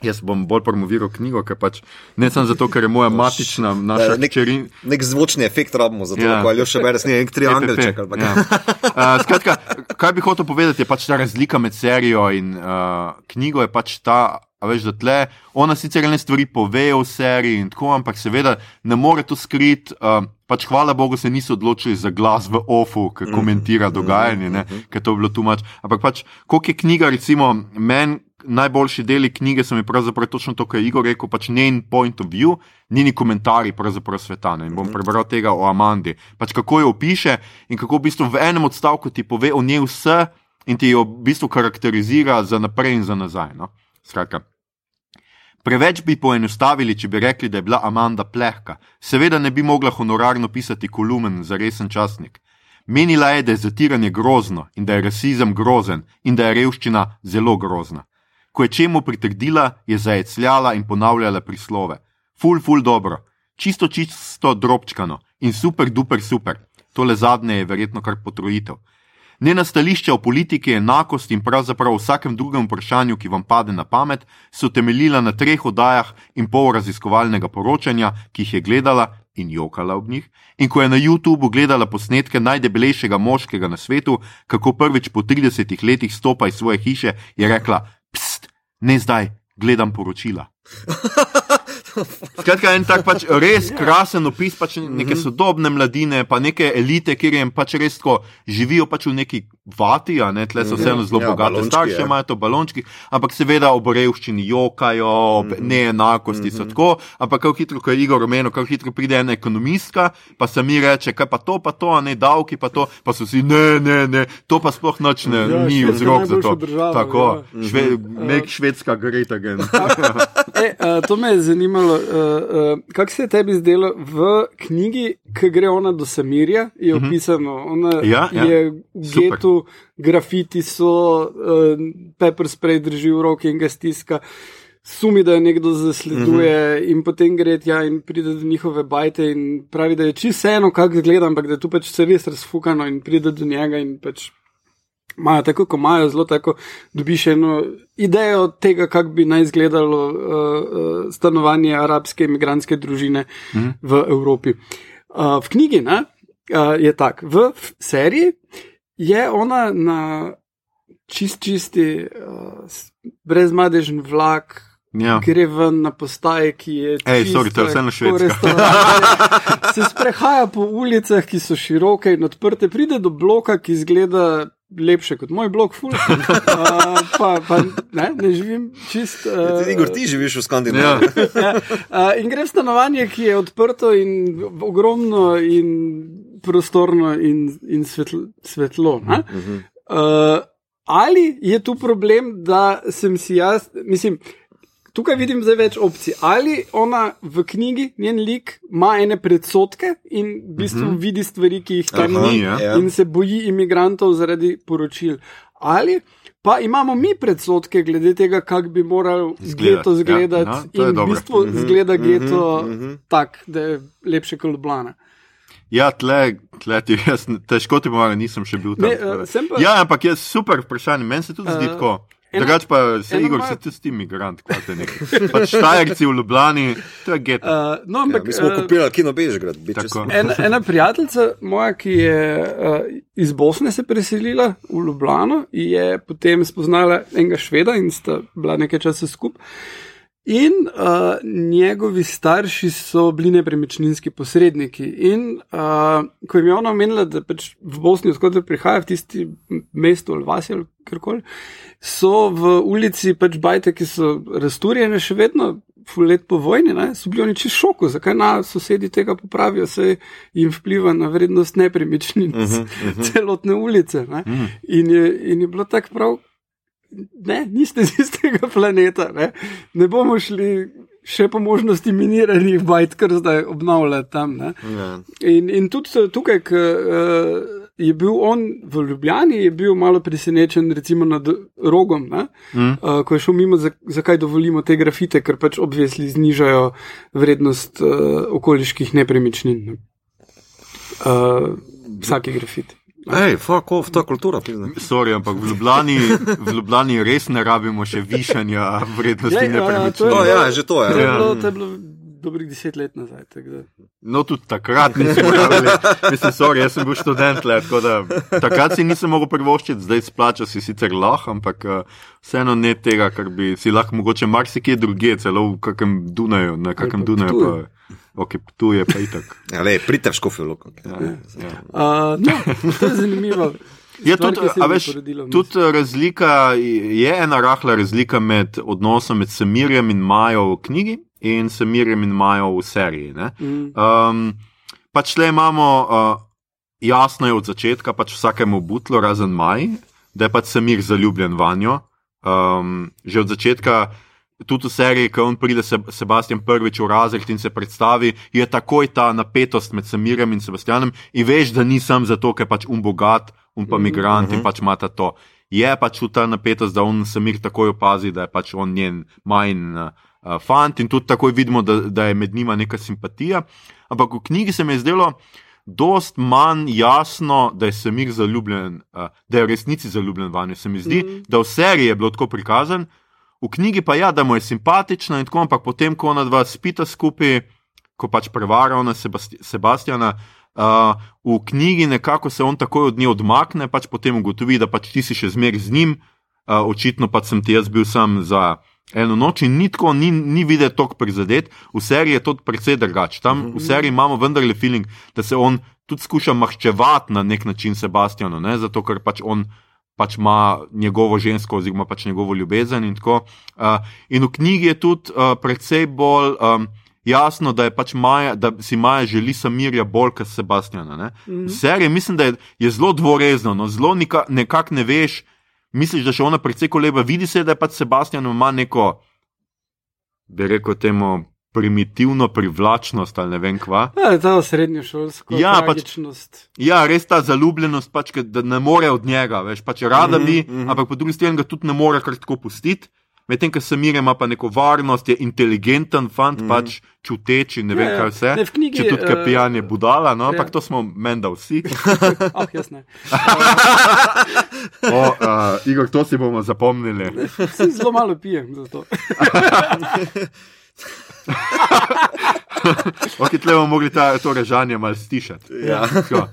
jaz bom bolj promoviral knjigo, ker pač ne samo zato, ker je moja matična, naša nek- hčerin. Nek zvočni efekt rabimo za to, Ja. ja. ali še bereš nek triangelček. kaj. Ja. Uh, skratka, kaj bi hotel povedati, je pač ta razlika med serijo in uh, knjigo. Je pač ta, veš, da tle ona sicer ene stvari pove v seriji in tako, ampak seveda ne more to skriti. Uh, pač hvala Bogu se niso odločili za glas v ofu, ki komentira dogajanje, ne, ker to bi bilo tu mač. Ampak pač, koliko je knjiga, recimo, meni. Najboljši deli knjige so mi pravzaprav točno to, kar je Igor rekel, pač njen point of view, njeni komentarji pravzaprav sveta. Ne. In bom prebral tega o Amandi. Pač kako jo opiše in kako v bistvu v enem odstavku ti pove o njej vse in ti jo v bistvu karakterizira za naprej in za nazaj. No. Skratka. Preveč bi poenostavili, če bi rekli, da je bila Amanda plehka. Seveda ne bi mogla honorarno pisati kolumen za resen časnik. Menila je, da je zatiranje grozno in da je rasizem grozen in da je revščina zelo grozna. Ko je čemu pritrdila, je zajecljala in ponavljala prislove. Ful, ful dobro, čisto, čisto drobčkano in super, duper, super. Tole zadnje je verjetno kar potrojitev. Njena stališča o politiki, enakosti in pravzaprav vsakem drugem vprašanju, ki vam pade na pamet, so temeljila na treh oddajah in pol raziskovalnega poročanja, ki jih je gledala in jokala ob njih. In ko je na YouTubu gledala posnetke najdebelejšega moškega na svetu, kako prvič po 30 letih stopa iz svoje hiše, je rekla: ne zdaj, gledam poročila. Skratka, en tak pač res krasen opis pač neke sodobne mladine, pa neke elite, kjer jim pač res tako živijo pač v neki vati, a ne, tle so vseeno zelo Ja, bogate, starše ja. imajo to balončki, ampak seveda ob revščini jokajo, ob neenakosti so tako, ampak kako hitro, ko je Igor omenil, kako hitro pride ena ekonomistka, pa se mi reče, kaj pa to, pa to, a ne davki, pa to, pa so vsi, ne, ne, ne, to pa sploh noč ne, Ja, ni vzrok za to. država, Tako, ja. šve, make švedska great again. E, uh, to me je zanimalo, uh, uh, kako se je tebi zdelo v knjigi, ki gre ona do Samirja, je opisano. Ona Ja, ja. je v Super. Grafiti so, uh, pepper spray drži v roki in ga stiska. Sumi, da jo nekdo zasleduje, mm -hmm. in potem gre tja in pride do njihove bajte in pravi, da je čisto kako izgleda, ampak da je tu pač vse res razfukano in pride do njega in pač imajo tako, ko imajo zelo tako, dobiš eno idejo tega, kako bi naj izgledalo uh, stanovanje arabske imigrantske družine Mhm. mm. v Evropi. Uh, v knjigi ne, uh, je tako, v seriji je ona na čist, čisti, uh, brezmadežen vlak. Ja. Gre ven na postaje, ki je. Ej, čisto sorry, to je vse na restauracija. Se sprehaja po ulicah, ki so široke in odprte, pride do bloka, ki izgleda lepše kot moj blok, ful. Uh, pa, pa ne, ne živim čist. Uh, Igor, ti živiš v Skandinaviji. Ja. ja, uh, in gre v stanovanje, ki je odprto in ogromno in prostorno in, in svetlo. svetlo ne? uh, ali je tu problem, da sem si jaz, mislim. Tukaj vidim zdaj več opcij. Ali ona v knjigi, njen lik, ima ene predsotke in v bistvu uh -huh. vidi stvari, ki jih tam Aha, ni, ja. in se boji imigrantov zaradi poročil. Ali pa imamo mi predsotke glede tega, kako bi moral geto izgledati, Ja, je in v bistvu Mhm, izgleda mhm, geto mhm. tak, da je lepše kot Ljubljana. Ja, tle, tle ti jaz, težko ti pomagam, nisem še bil tam. Ne, tako uh, pa. Ja, ampak je super vprašanje, meni se tudi zdi Eh, tako. Drugač pa se Igor, moja- se tudi ti migrant, kaj te nekaj. Pač štajerci v Ljubljani, to je geto. Uh, no, Ja, ampak, mi smo eh, kupili kino Bežgrad. Ena, ena prijateljica moja, ki je uh, iz Bosne se preselila v Ljubljano, je potem spoznala enega šveda in sta bila nekaj časa skupaj. In uh, njegovi starši so bili nepremičninski posredniki. In uh, ko je ona omenila, da pač v Bosni, odkot prihaja, v tisti mestu ali vasi ali kjerkoli, so v ulici pač bajte, ki so razturjene še vedno, let po vojni, ne, so bili oni čisto šoku, zakaj na sosedi tega popravijo, se jim vpliva na vrednost nepremičnin, uh -huh, uh -huh. celotne ulice. Ne. Mm. In, je, in je bilo tako prav, ne, niste z istega planeta, ne, ne bomo šli še po možnosti miniranih bajt, kar zdaj obnavljati tam. Ne. Ja. In, in tudi eh, tukaj, ko uh, je bil on v Ljubljani, je bil malo presenečen, recimo nad rogom, ne, Mm. uh, ko je šel mimo, za- zakaj dovolimo te grafite, ker pač obvezli znižajo vrednost uh, okoliških nepremičnin. Ne. Uh, vsaki grafit. Ej, fuck off, ta kultura. Sorry, ampak v Ljubljani, v Ljubljani res ne rabimo še višanja vrednosti Glej, a, to je nepremičnin. No, ja, že to To je. Ja. bilo, to je bilo dobrih deset let nazaj. No, tudi takrat nismo rabili. Mislim, sorry, jaz sem bil študent, le, tako da takrat si nisem mogel privoščiti, zdaj splača si sicer lahko, ampak uh, vseeno ne tega, kar bi si lahko mogoče marsikje druge, celo v kakem Dunaju, na kakem pa Dunaju Ptuju. pa. Ok, tu je pa itak. Ja, lej, pridite v škofijo, loko. Ja, ja. Uh, no, to je zanimivo. Je Stvar, tudi, je veš, tudi razlika, je ena rahla razlika med odnosom med Samirjem in Majo v knjigi in Samirjem in Majo v seriji. Ne? Mm. Um, pač le imamo, uh, jasno je od začetka, pač vsakemu butlu, razen Maj, da je pač Samir zaljubljen vanjo. Um, že od začetka, tudi v seriji, ko on pride se, Sebastian prvič v razred in se predstavi, je takoj ta napetost med Samirjem in Sebastianom in veš, da ni sam zato, ker pač um bogat, um pa migrant in pač mata to. Je pač tu ta napetost, da on Samir takoj opazi, da je pač on njen majn. Uh, uh, fant in tudi takoj vidimo, da, da je med njima neka simpatija. Ampak v knjigi se mi je zdelo dost manj jasno, da je Samir zaljubljen, uh, da je v resnici zaljubljen vanjo. Se mi zdi, mm. da v seriji je bilo tako prikazan, v knjigi pa ja, da mu je simpatična in tako, ampak potem, ko ona dva spita skupaj, ko pač prevara ona Sebasti Sebastiana. Uh, v knjigi nekako se on takoj od nje odmakne, pač potem ugotovi, da pač ti si še zmeraj z njim, uh, očitno pač sem ti jaz bil sam za eno noč in ni tako, ni, ni videti tako prizadet, v seriji je to precej drugače. Tam v seriji imamo vendarle feeling, da se on tudi skuša maščevati na nek način Sebastianu, ne? zato ker pač on pač ima njegovo žensko, oziroma pač njegovo ljubezen. In, tako. uh, in v knjigi je tudi uh, precej bolj. Um, Jasno, da, pač Maja, da si Maja želi Samirja bolj kot Sebastiana. Ne? Mm. Serija, mislim, da je, je zelo dvorezno, no, zelo nekako ne veš, misliš, da še ona precej koleba, vidi se, da je pač Sebastian ima neko, bi rekel, temu primitivno privlačnost ali ne vem kva. Ja, ta srednjošolska Ja, pač-. Ja, res ta zaljubljenost, pač, da ne more od njega, veš, pač rada Mhm, bi, mhm. ampak po drugi strani ga tudi ne more kar tako pustiti. Medtem, ko Samir ima pa neko varnost, je inteligenten fant, Mhm. pač čuteč in ne vem Ja, ja. kaj vse. Ne, knjigi, Če tudi eh, kaj pijan je budala, no, ampak ja. to smo menda vsi. Ah, jaz ne. O, uh, Igor, to si bomo zapomnili. Vsi zelo malo pijem za to. Ok, tle bomo mogli ta, to režanje malo stišati. Ja. Tako.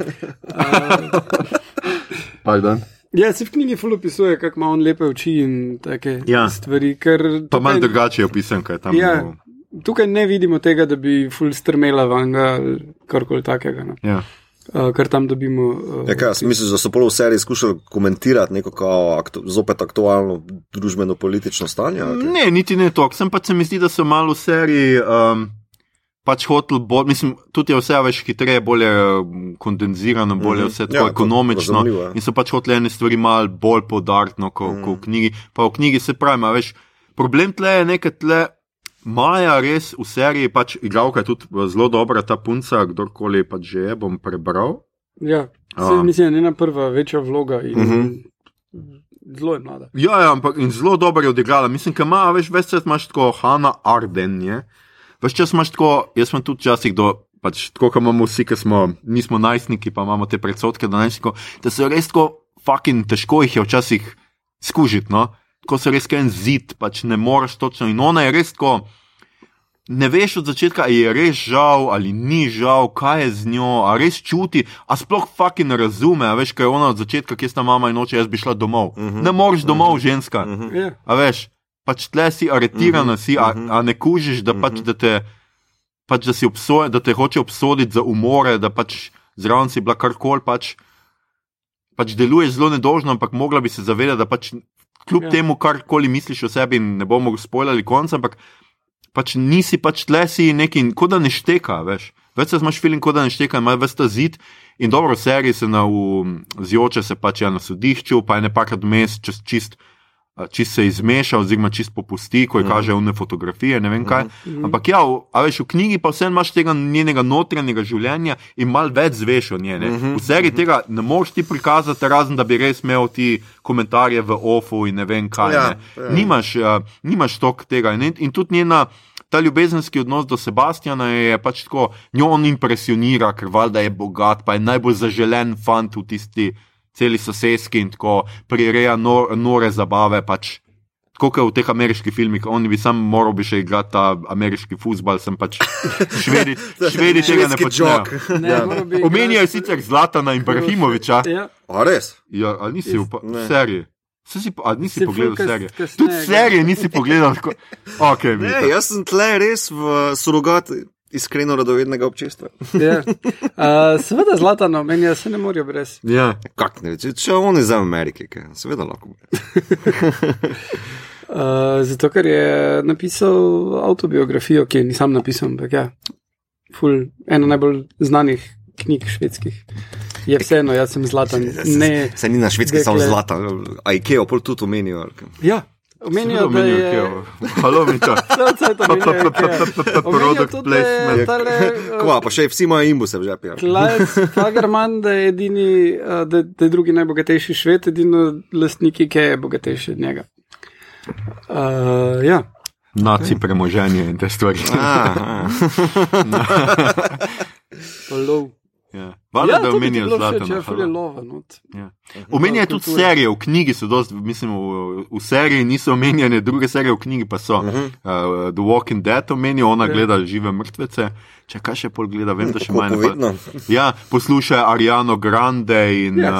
Pardon. Ja, se v knjigi ful opisuje, kako ima on lepe oči in take Ja. stvari. Ker Pa malo tukaj- drugače je opisan, kaj je tam. Ja, bilo. tukaj ne vidimo tega, da bi ful strmela van ali karkoli takega. No. Ja. Uh, kar tam dobimo. Uh, Ja, kaj, jaz mislim, da so pol v seriji skušali komentirati neko kao aktu, zopet aktualno družbeno-politično stanje. kaj? Ne, niti ne to. Sem pa se mi zdi, da so malo v seriji um, pač hotel bolj, mislim, tudi je vse več hitreje, bolje um, kondenzirano, bolje Mhm. vse tako Ja, ja, to ekonomično. razumljivo, ja. In so pač hoteli ene stvari malo bolj podariti, no, kot Mhm. ko v knjigi. Pa v knjigi se pravi, a veš, problem tle je nekaj tle. Maja res v seriji, pač igralka je tudi zelo dobra, ta punca, kdorkoli pač že je, bom prebral. Ja, se, mislim, da je njena prva večja vloga in uh Mhm. -huh. zelo je mlada. Ja, ja ampak in zelo dobro je odigrala. Mislim, da ima, veš, več čas imaš tako Hanna Arden, je. Več čas imaš tako, jaz sem tudi včasih do. Pač tako, kot imamo vsi, ki smo, nismo najstniki, pa imamo te predsotke do najstnikov, da so res tako fucking težko jih je včasih skužiti. No? Ko se res kaj en zid, pač ne moreš točno. In ona je res tako, ne veš od začetka, ali je res žal ali ni žal, kaj je z njo, a res čuti, a sploh fucking razume, a veš, kaj je ona od začetka, kje sta mama in oče, jaz bi šla domov. Uh -huh. Ne moreš domov, uh -huh. ženska. Uh -huh. Ja. A veš, pač tle si aretirana, uh -huh, si, a, a ne kužiš, da, pač, da, te, pač, da, si obsoje, da te hoče obsoditi za umore, da pač zraven si bila karkoli, pač, pač deluješ zelo nedožno, ampak mogla bi se zavedati, da pač kljub Ja. temu, karkoli misliš o sebi, ne bomo spoilali konca, ampak pač nisi pač tle si neki, kot da ne šteka, veš. Več se imaš filin, kot da ne šteka, imaš ves ta zid. In dobro, v seriji se na zjoče se pač ja na sodišču, pa je ne pakrat vmes čez čist. Čist se izmeša, oziroma čist popusti, ko je Mhm. kaže une fotografije, ne vem kaj. Mhm. Ampak ja, v- a veš, v knjigi pa vseeno imaš tega njenega notranjega življenja in malo več zveš o njej. ne. Mhm, V seriji tega ne moreš ti prikazati, razen da bi res imel ti komentarje v ofu in ne vem kaj. Ja, ne. ja. Nimaš, uh, nimaš tok tega. In, in tudi njena. Ta ljubezenski odnos do Sebastiana je pač tako, njo on impresionira, ker valjda je bogat, pa je najbolj zaželen fant v tisti celi sosedski in tako prireja nor, nore zabave. Pač. Tako kot v teh ameriških filmih, oni bi sam moral bi še igrati ta ameriški futbal, sem pač švedi, švedi tega ne počnejo. Ne, Ja. Omenjajo sicer Zlatana Ibrahimoviča, Ja, A res? ja, ali nisi v, seriji. Saj Si, a nisi Si pogledal serije? kasneje Tudi serije nisi pogledal. Tako, okay, Ne, jaz sem tle res v surogat iskreno radovednega občestva. ja. Uh, seveda zlatano, meni se ne morajo brez. ja. Kak ne, če, če on je za Amerike, kaj, seveda lahko. Uh, zato, ker je napisal avtobiografijo, ki je ni sam napisal, ampak ja, ful, ena najbolj znanih knjig švedskih. Je vseeno, jaz sem zlatan. Ne, Se ni na švedski dekle. samo zlata, a Ikeo pol tudi omenijo. ja, omenijo, da je. Product tudi, da je placement. tale, uh, Kva, pa še vsi imajo imbuse v žepu. Klajc Fagerman, da je edini, uh, da, da je drugi najbogatejši šved, edino lastnik, ki je bogatejši od njega. Uh, ja. Naci premoženje in te stvari. Lov. Ja. Valjda, Ja, da bilo všeč, zlato. ja. Ja. Omenja tudi kultura. serije, v knjigi so dosti, mislim, v, v seriji niso omenjene, druge serije v knjigi pa so. Uh -huh. uh, The Walking Dead omenijo, ona Ja. gleda žive mrtvece. Če kaj še pol gleda, vem, da še manj. Ja, poslušaj Ariano Grande in Ja,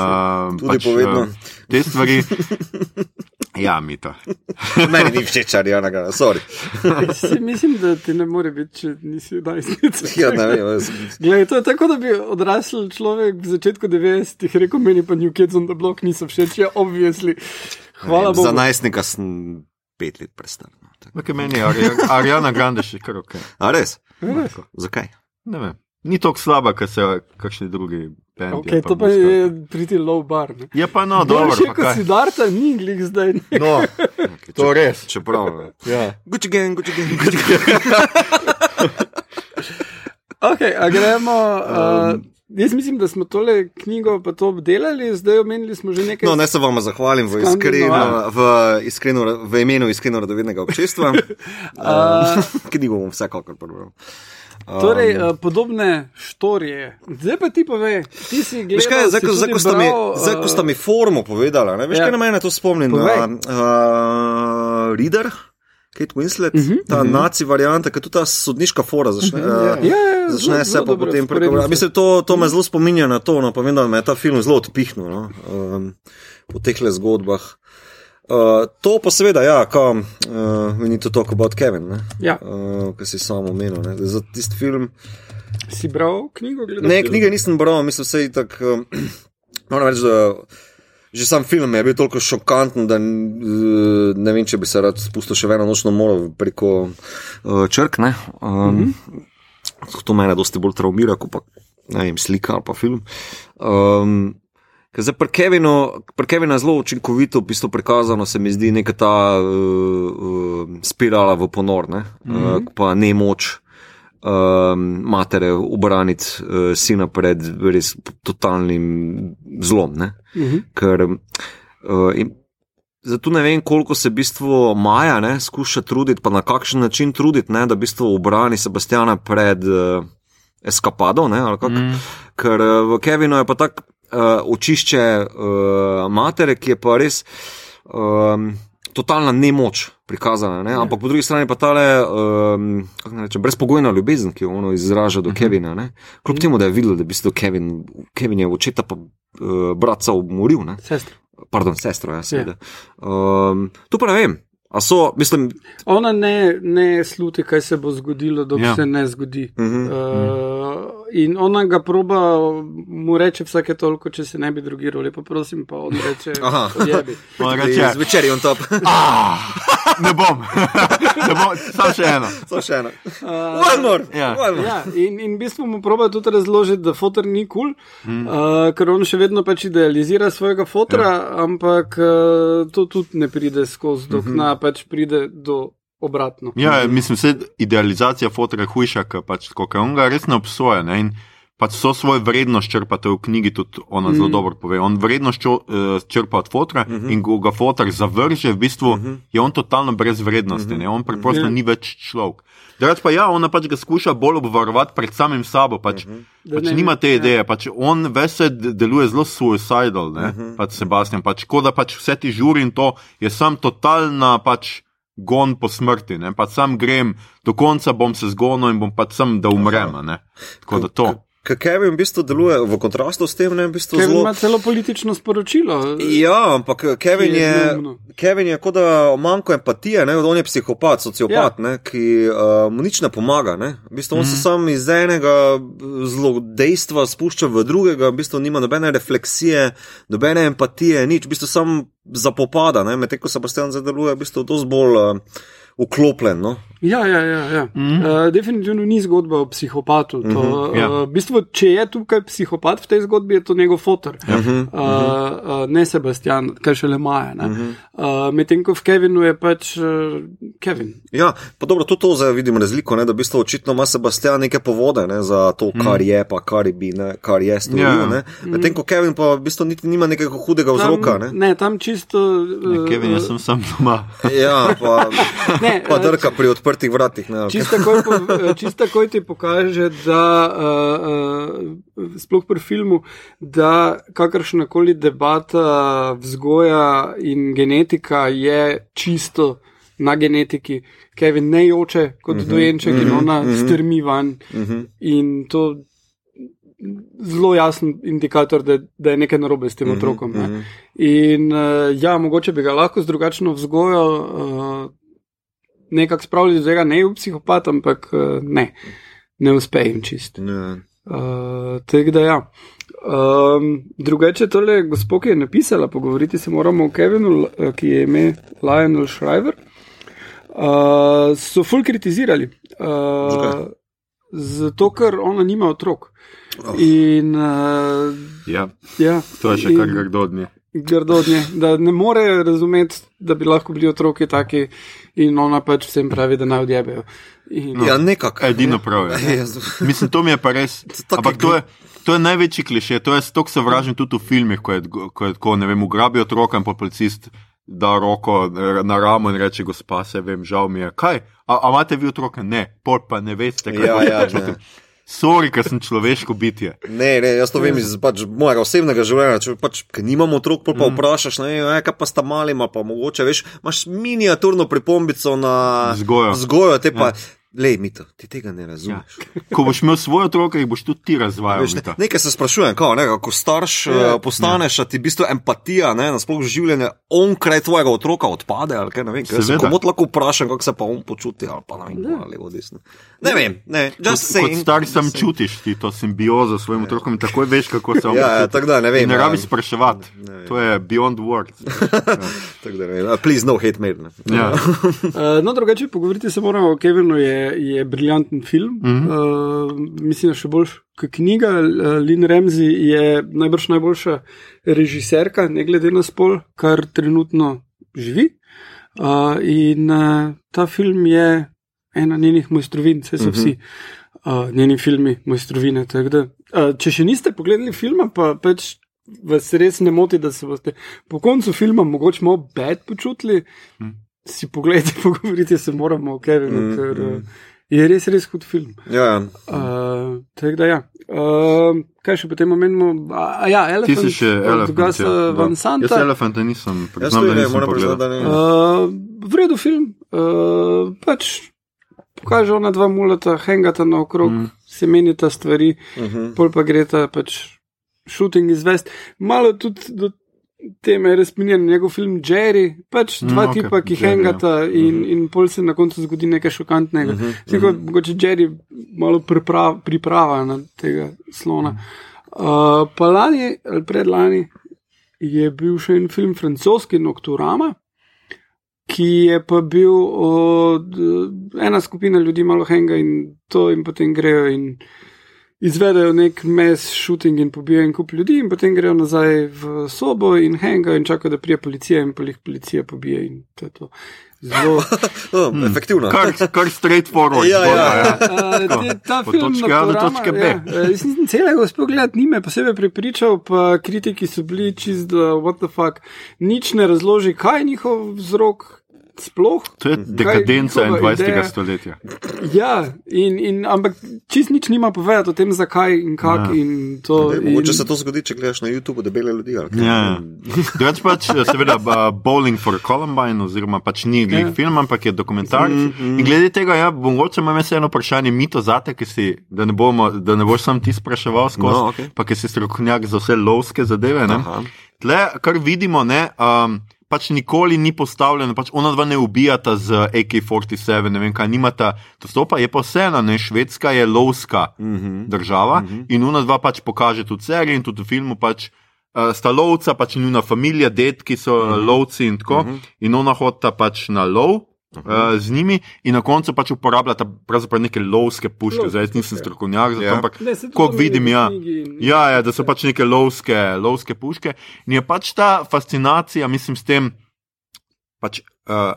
uh, Tudi povedno. te stvari. Ja, mi to. Meni ni všeč, ali je nagrada, sorry. Si, mislim, da ti ne more biti, če nisi najstnica. Ja, ne vem, jaz- Glej, to je tako, da bi odrasel človek v začetku 90-ih rekel, meni pa New Kids on the Block niso všeč, ja, obvisli. Hvala Za Bogu. najstnika sem pet let prestar. no, tako. Okay, meni je Ari- Ariana Grande še kar ok. A res? Res? Zakaj? Ne vem. Ni tako slaba, kot se kakšni drugi bendi. Okay, to pa je priti low bar. Ne? Je pa no, dobro. Pa kot si darta, ni glih zdaj. Ne. No, to res. Čeprav. Ja. Gucci gang, Gucci gang, Gucci gang. Okay, a gremo. Uh, jaz mislim, da smo tole knjigo pa to obdelali, zdaj omenili smo že nekaj. No, naj se vam zahvalim v, iskreno, v, iskreno, v imenu iskreno radovednega občestva. uh, knjigo bom vsekakor prebral. Um, Torej, uh, podobne štorije. Zdaj pa ti povej, ti si gledal. Veš kaj, zdaj, zdaj, ko, sta mi, zdaj, ko sta mi formo povedala, ne, veš, Ja. kaj na mene to spomni? Na uh, Reader, Kate Winslet, uh -huh, ta uh -huh. naci varianta, ki je tudi ta sodniška fora začne. Uh -huh, ja, ja, Začne zelo- se zelo pa dobro potem pregovarjati. Mislim, to, to me zelo spominja na to, no, pa vem, da me je ta film zelo odpihnil no, um, po teh le zgodbah. Uh, to pa seveda, ja, kam, uh, we need to talk about Kevin, ne, Ja. uh, ki si samo omenil. ne. Za tisti film. Si bral knjigo? Ne, film? knjige nisem bral, mislim, da je tako. Um, moram reči, da že sam film je bil toliko šokanten, da eh, ne vem, če bi se rad spustil še v eno nočno moro preko uh, črk. Ne? Um, mm -hmm. To mene dosti bolj traumira, kot pa ne vem, slika ali pa film. Um, ker Zdaj, pri Kevinu, pri Kevinu je zelo učinkovito v bistvu prikazano, se mi zdi, neka ta uh, uh, spirala v ponor, ne? mm -hmm. uh, pa ne moč um, matere obraniti uh, sina pred res totalnim zlom. Ne? Uh -huh. Ker uh, in, zato ne vem, koliko se v bistvu Maja ne, skuša truditi, pa na kakšen način truditi, ne, da v bistvu obrani Sebastiana pred uh, eskapado. Ne, kak. Mm. Ker uh, v Kevinu je pa tako uh, očišče uh, matere, ki je pa res. Um, Totalna nemoč prikazana, ne? ampak po drugi strani pa ta um, rečem, brezpogojna ljubezen, ki jo ono izraža do uh -huh. Kevina. Ne? Kljub temu, da je videl, da bi se Kevin, Kevin je očeta pa uh, bratca umoril, ne? Sestra. pardon, sestro, ja, seveda. Um, to pa ne vem. A so, mislim, Ona ne, ne sluti, kaj se bo zgodilo, dok Ja. ja. se ne zgodi. uh -huh. Uh, in ona ga proba, mu reče vsake toliko, če se ne bi drugiral, lepo prosim, pa on reče: Aha. "Odjebi." On reče, zvečer je on top. ah, ne bom, ne bom, samo še eno. Samo še eno. Uh, One more. Ja. One more. Ja, in, in v bistvu mu proba tudi razložiti, da fotor ni kul, cool, Mm. uh, ker on še vedno pač idealizira svojega fotora, ja. ampak uh, to tudi ne pride skozi, dok mm -hmm. na pač pride do obratno. Ja, mislim, da idealizacija fotora je hujša, ker pač, tako, ker on ga res ne obsoja. Ne? In pač so svojo vrednost črpate v knjigi, tudi ona zelo Mm. dobro pove. On vrednost čo, uh, črpa od fotora uh -huh. in ko ga fotor zavrže, v bistvu uh -huh. je on totalno brez vrednosti, uh -huh. on preprosto Ja. ni več človek. Drugač pa ja, ona pač ga skuša bolj obvarovati pred samim sabo. Pač, -huh. Da pač ne nima te ja. ideje, pač on vese deluje zelo suicidal, uh -huh. pač Sebastian. Pač, ko da pač vse ti žuri in to je sam totalna pač gon po smrti. Ne? Pač sam grem, do konca bom se zgonil in bom pač sam, da umrem. Tako da to. Ker Kevin v bistvu deluje v kontrastu s tem, ne v bistvu Kevin zelo. ima celo politično sporočilo. Ja, ampak Kevin Ki je. Kevin je kot da manjko empatije, ne? on je psihopat, sociopat, ja. ne? ki uh, mu nič ne pomaga. Ne? V bistvu on mm. se sam iz enega zlodejstva spušča v drugega, v bistvu nima nobene refleksije, nobene empatije, nič, v bistvu sam zapopada, ne? medtem ko Sebastian zdaj deluje v bistvu dosti bolj uh, uklopljen. No? Ja, ja, ja. ja. Mm Mhm. -hmm. uh, definitivno ni zgodba o psihopatu. To, mm -hmm, ja. uh, v bistvu, če je tukaj psihopat v tej zgodbi, je to njegov fotor, Uh -huh. uh, uh, ne Sebastian, kaj šele Maja. Mhm. Uh -huh. uh, Medtem ko v Kevinu je pač uh, Kevin. Ja, pa dobro, tudi to zdaj vidim razliko, ne, da v bistvu očitno ima Sebastian neke povode ne, za to, kar je, pa kar, bi, ne, kar je storil. Ja. Yeah. Medtem ko Kevin pa v bistvu niti nima nekega hudega vzroka. Ne. Tam, ne, tam čisto. Ne, uh, Kevin, jaz sem sam doma. Ja, pa, Ne, pa eh, drka pri odprtih vratih. Ne, ali kaj. Čisto takoj, po- čisto takoj ti pokaže, da uh, sploh pri filmu, da kakršna koli debata, vzgoja in genetika je čisto na genetiki. Kevin ne joče kot uh -huh, dojenček uh -huh, in ona uh -huh, strmi van. Uh -huh. In to zelo jasen indikator, da, da je nekaj narobe s tem Mhm, otrokom. Ne. mhm. In uh, ja, mogoče bi ga lahko z drugačno vzgojo uh, nekako spravili, da ga ne je v psihopat, ampak uh, ne, ne uspe jim čist. Ja. Uh, Tako da ja. Um, drugače, tole gospod, ki je napisala, pogovoriti se moramo o Kevinu, l- ki je ime Lionel Shriver. Uh, so ful kritizirali. Uh, Zakaj? zato, ker ona nima otrok. Oh. In uh, Ja, ja, to je še in- kar grdo od nje. Grdo od nje, da ne more razumeti, da bi lahko bili otroki taki, in ona pač vsem pravi, da naj odjebejo. In, Ja, nekako. Edino prav je. Ja, Mislim, to mi je pa res. Ampak to je, to je največji kliše, to je stok sovražen tudi v filmih, ko je, ko je tako, ne vem, ugrabi otroka in pa policist da roko na ramo in reče: Gospa, se vem, žal mi je. Kaj? A, a imate vi otroke? Ne, pol pa ne veste, kaj Ja, ja, počutim. Sorry, ker sem človeško bitje. Ne, ne, jaz to vem iz pač, mojega osebnega življenja. Če pač, ker nimam otrok, pol pa vprašaš, ne, vem, kaj pa sta mali, ma pa mogoče, veš, imaš miniaturno pripombico na Vzgojo. Vzgojo, te pa, ja. Lej, mito, ti tega ne razumeš. Ja. Ko boš imel svoje otroke, jih boš tudi ti razvajal. Veš, ne, nekaj se sprašujem, kako, ne, ko starš Ja. ja, postaneš, ja. ti v bistvu empatija, ne, nasploh življenje onkraj tvojega otroka odpade, ali kaj ne vem, ker se komot lahko vprašam, kako se pa on počuti, ali pa ne vem, Ja. ali desno. Ne vem, ne, Kot, just kot saying. star sam čutiš ti to simbiozo s svojim otrokom in takoj veš, kako se on Ja, ja, počuti. tako da ne vem. In ne ja. rabiš spraševati. To je beyond words. Uh, Please, no hate mail. Ne. Ja. Uh, no, drugače, pogovoriti se moramo o Kevinu, je, je briljanten film. Mm. -hmm. uh, mislim, da še bolj kot knjiga. Lynn Ramsey je najbrž najboljša režiserka, ne glede na spol, kar trenutno živi. Uh, in uh, ta film je ena njenih mojstrovin, vse so Mhm. vsi uh, njeni filmi mojstrovine. Da, uh, če še niste pogledali filma, pa pač. Vas res ne moti, da se boste po koncu filma mogoče malo bed počutili, Mhm. Si pogledajte, pogovoriti se moramo o Kevinu, Mm, ker mm. mm. je res, res hud film. Ja, ja. Uh, tako da, ja. Uh, kaj še potem omenimo? A, ja, Ti Elephant, si še. Gasa ja. Van Jaz Santa. elefanta nisem, Jaz priznam, da ne, nisem moram priznati, da ne. Uh, v redu film, uh, pač pokaže ona dva mulata, hengata naokrog, Mm. se menita stvari, Uh -huh. pol pa gre ta pač shooting izvest. Malo tudi do teme je razminjen njegov film Jerry, pač Mm, dva mm, okay. tipa, ki Jerry, ja. hengata in, Mhm. in pol se na koncu zgodi nekaj šokantnega. Mhm, Zdaj, kot mhm. mogoče Jerry malo priprav, priprava na tega slona. Uh, pa lani ali predlani je bil še en film francoski Nocturama, ki je pa bil od ena skupina ljudi malo henga in to in potem grejo in izvedejo nek mes shooting in pobijajo en kup ljudi in potem grejo nazaj v sobo in henga in čakajo, da prije policija in pa jih policija pobije in to je to. Zelo. Oh, efektivno. Kar, kar straightforward. Ja, ja, zgodba, ja. Uh, te, ta Od film do Nocturama, točke B. Ja, eh, jaz nisem celega uspel gledati, ni me posebej prepričal, pa kritiki so bili čist, da what the fuck, nič ne razloži, kaj je njihov vzrok sploh. To je dekadenca njihova 21. ideja? stoletja. Ja, in, in, ampak čist nič nima povedati o tem, zakaj in kako Ja. in to. Dej, in, Mogoče se to zgodi, če gledaš na YouTubu debele ljudi. ali kaj. Ja. Drugač pač, seveda, ba- Bowling for Columbine, oziroma pač ni glih Ja. film, ampak je dokumentarc. Mm, mm. In glede tega, ja, mogoče imam jaz eno vprašanje, mito zate, si, da ne, bomo, da ne boš sam ti spraševal skozi, No, okej. pa ki si strokovnjak za vse lovske zadeve. Ne? Aha. Tle, kar vidimo, ne, um, pač nikoli ni postavljeno, pač ona dva ne ubijata z AK-47, ne vem kaj, nimata dostopa, je pa vseeno, ne, Švedska je lovska Mhm. država Mhm. in ona dva pač pokaže tudi serije in tudi v filmu pač. Uh, sta lovca, pač njuna družina, dedki so uh -huh. lovci in tako, uh Mhm. -huh. in ona hodita pač na lov uh, z njimi, in na koncu pač uporabljata pravzaprav neke lovske puške. Lovske Zdaj, jaz nisem strokovnjak Ja. ampak omenjeno vidim, ja. Ja, ja, da so pač neke lovske, lovske puške. In je pač ta fascinacija, mislim, s tem, pač, uh,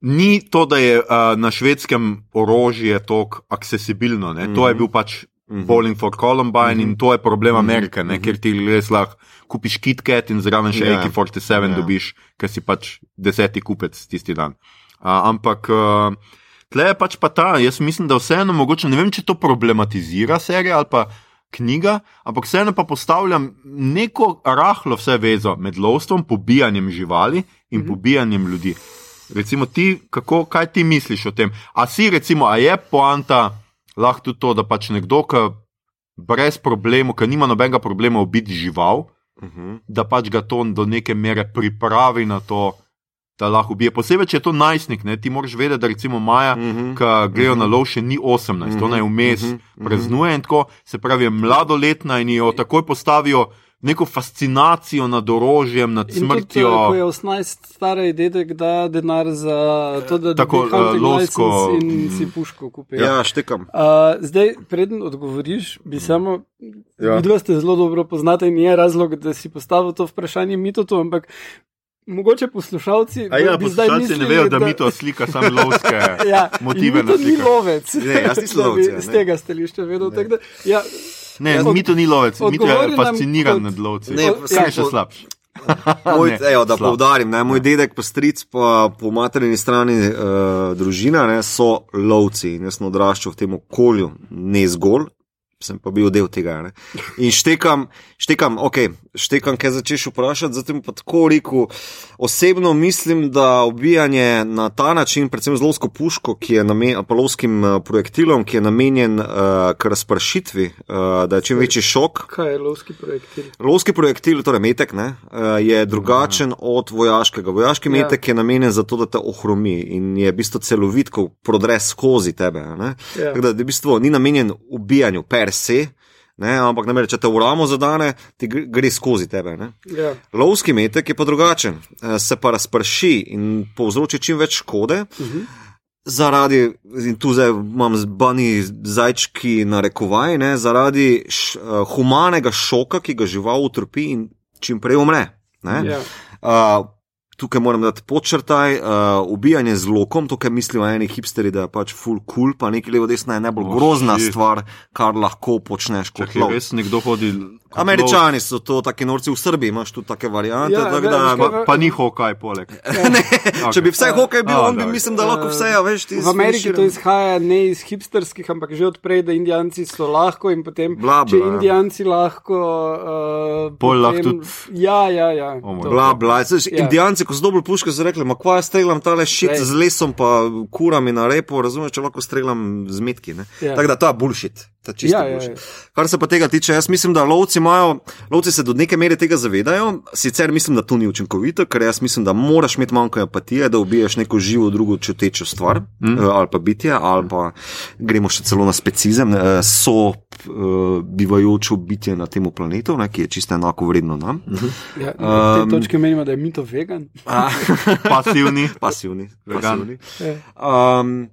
ni to, da je uh, na švedskem orožje tako accesibilno. Ne? To je Mhm. bil pač Mhm. Bowling for Columbine Mhm. in to je problem Mhm. Amerike, ne? Mhm. kjer ti res lahko kupiš KitKat in zraven še Ja. AK-47 Ja. dobiš, ker si pač deseti kupec tisti dan. Ampak. Tle je pač pa ta, jaz mislim, da vseeno mogoče, ne vem, če to problematizira serija ali pa knjiga, ampak vseeno pa postavljam neko rahlo vse vezo med lovstvom, pobijanjem živali in Mhm. pobijanjem ljudi. Recimo ti, kako, kaj ti misliš o tem? A si recimo, a je poanta lahko tudi to, da pač nekdo, ki brez problemov, ker nima nobenega problema ubiti žival, Uh -huh. da pač ga to do neke mere pripravi na to, da lahko ubije. Posebej, če je to najstnik, ne, ti moraš vedeti, da recimo Maja, Uh -huh. ki grejo na lov, še ni 18, to naj vmes Mhm, mhm. praznuje in tako, se pravi, je mladoletna in jo takoj postavijo neko fascinacijo nad orožjem, nad In smrtjo. eh, ko je 18 stari dedek, da denar za to, da Tako, hunting eh, lovsko, in mm. si puško kupi. Ja, štekam. Uh, zdaj, preden odgovoriš, bi samo. Ja. Vidva ste zelo dobro poznate in je razlog, da si postavil to vprašanje mitotu, ampak mogoče poslušalci. A ja, bi zdaj poslušalci ne mislili, vejo, da mi to slika samo lovske Ja, motive Mito ni lovec. Ne, jaz nisem Da lovec, ja, Z ne. tega stališča vedel. tako Da, ja, Ne, Od- mi to ni lovec, mi to je fasciniran kot- nad lovci. Ne, Ne, pa ja, še slabši. Moj, Ne, ejo, da slab. povdarim, ne, moj dedek, pa stric, pa po materini strani uh, družina ne, so lovci in jaz sem odraščal v tem okolju, ne zgolj. Sem pa bil del tega. Ne? In štekam, štekam, ok, štekam, kaj začneš vprašati. Zatem pa tako rekel, osebno mislim, da ubijanje na ta način, predvsem z lovsko puško, ki je namenjen, pa lovskim uh, projektilom, ki je namenjen uh, k razpršitvi, uh, da je čim večji šok, kaj je lovski projekt? Lovski projektil, torej metek, ne, eh, je drugačen od vojaškega. Vojaški Ja. metek je namenjen za to, da te ohromi in je v bistvu celovit, ko prodre skozi tebe. ne. Ja. Tako da v bistvu ni namenjen ubijanju per se, ne, ampak namer, če te v ramo zadane, ti gre, skozi tebe. Ne. Ja. Lovski metek je pa drugačen, eh, se pa razprši in povzroči čim več škode. Uh -huh. Zaradi, in tu zdaj imam zbani zajčki na rekovaj, ne, zaradi š, uh, humanega šoka, ki ga žival utrpi in čim prej umre. ne. Ja. Uh, tukaj moram dati počrtaj, uh, ubijanje z lokom, to, kar mislijo eni hipsteri, da je pač full cool, pa nekaj levo desna je najbolj Oh, grozna shit. stvar, kar lahko počneš kot Čakaj, lov. res nekdo hodi. kot Američani so to, taki norci v Srbiji, imaš tu take variante. Ja, tako veš, da, kaj- lov. Pa, pa ni hokaj poleg. ne, če bi vse Okay. hokej bil, A, on bi mislim, da lahko vse, a veš, ti V Ameriki to sfiniširan. izhaja ne iz hipsterskih, ampak že odprej, da Indijanci so lahko in potem, Bla, če bla. Indijanci lahko. Uh, Pol lahko tudi- Ja, ja, ja. O moj to. Bla, bla. Saj, Ja. Indijanci, ko so dobili puške, so rekli: Ma kva jaz streljam tale šit z lesom, pa kurami na repo, razumeš, če lahko streljam z metki. ne. Ja. Tako da to je bullshit. Je čisto Ja, ja, bullshit. ja. Kar se pa tega tiče, jaz mislim, da lovci imajo, lovci se do neke mere tega zavedajo, sicer mislim, da to ni učinkovito, ker jaz mislim, da moraš imeti manjko empatije, da ubiješ neko živo, drugo čutečo stvar mm. ali pa bitje, ali pa gremo še celo na specizem, eh, so uh, bivajoče bitje na tem planetu, ne, ki je čisto enako vredno nam. Ja, na tej Um, točki menimo, da je mito vegan. Pasivni. Pasivni, Vegan. pasivni. Ja. Um,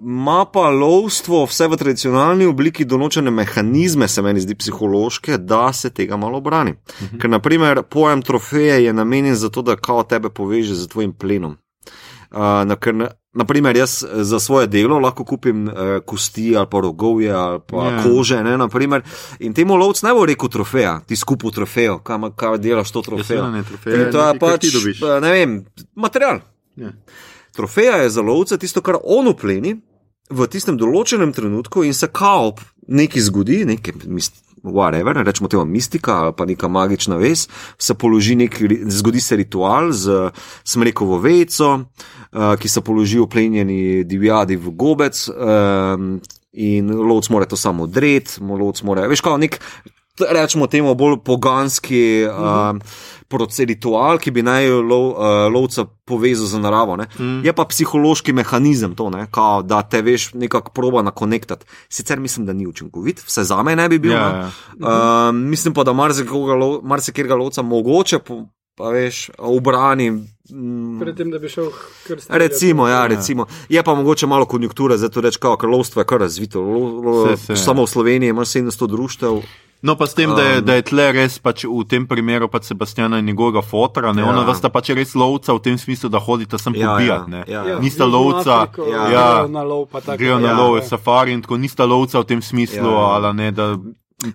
Ma pa lovstvo vse v tradicionalni obliki določene mehanizme, se meni zdi psihološke, da se tega malo brani. Uh -huh. Ker, naprimer, pojem trofeje je namenjen za to, da kao tebe poveže z tvojim plenom. Uh, na, ker, na- naprimer, jaz eh, za svoje delo lahko kupim uh, kosti ali pa rogovje ali pa Ja. yeah. kože. Ne, naprimer, in temu lovc ne bo rekel trofeja, ti skupaj trofejo, kam, kaj delaš to trofejo. seveda ne, trofeja In je to je pač, eh, ne vem, material. Ja. Trofeja je za lovca tisto, kar on upleni v tistem določenem trenutku in se kao nekaj zgodi, nekaj. Whatever, rečemo temu mistika ali pa neka magična vez, se položi nek, zgodi se ritual z smrekovo vejico, uh, ki se položi v plenjeni divjadi v gobec, um, in lovc mora to samo odreti, lovc mora, veš, kao nek, rečemo temu bolj poganski uh, proces, ritual, ki bi naj lov, uh, lovca povezal z naravo. ne. Mm. Je pa psihološki mehanizem to, ne, kao, da te veš nekako proba nakonektati. Sicer mislim, da ni učinkovit, vse za me ne bi bil. Ja, ne. ja. Uh, mislim pa, da marsikoga lov- marsikega lovca mogoče, po, pa veš, obrani. mm, Predtem, da bi šel kar stvari. Recimo, ja, recimo. Je pa mogoče malo konjunkture, zato reč, kao, ker lovstvo je kar razvito. Lo, lo, Se, se. samo v Sloveniji imaš 700 društev. No, pa s tem, da je, Um, da je tle res pač v tem primeru pač Sebastiana in njegovega fotra, ne, Ja. ja. ona vrsta pač res lovca v tem smislu, da hodita sem Ja, pobijati. ja, ne. ja. Ja, Nista lovca, Afriko, ja. grejo na lov, pa tako. grejo na Ja. lov, safari in tako nista lovca v tem smislu, Ja, ja. ali ne, da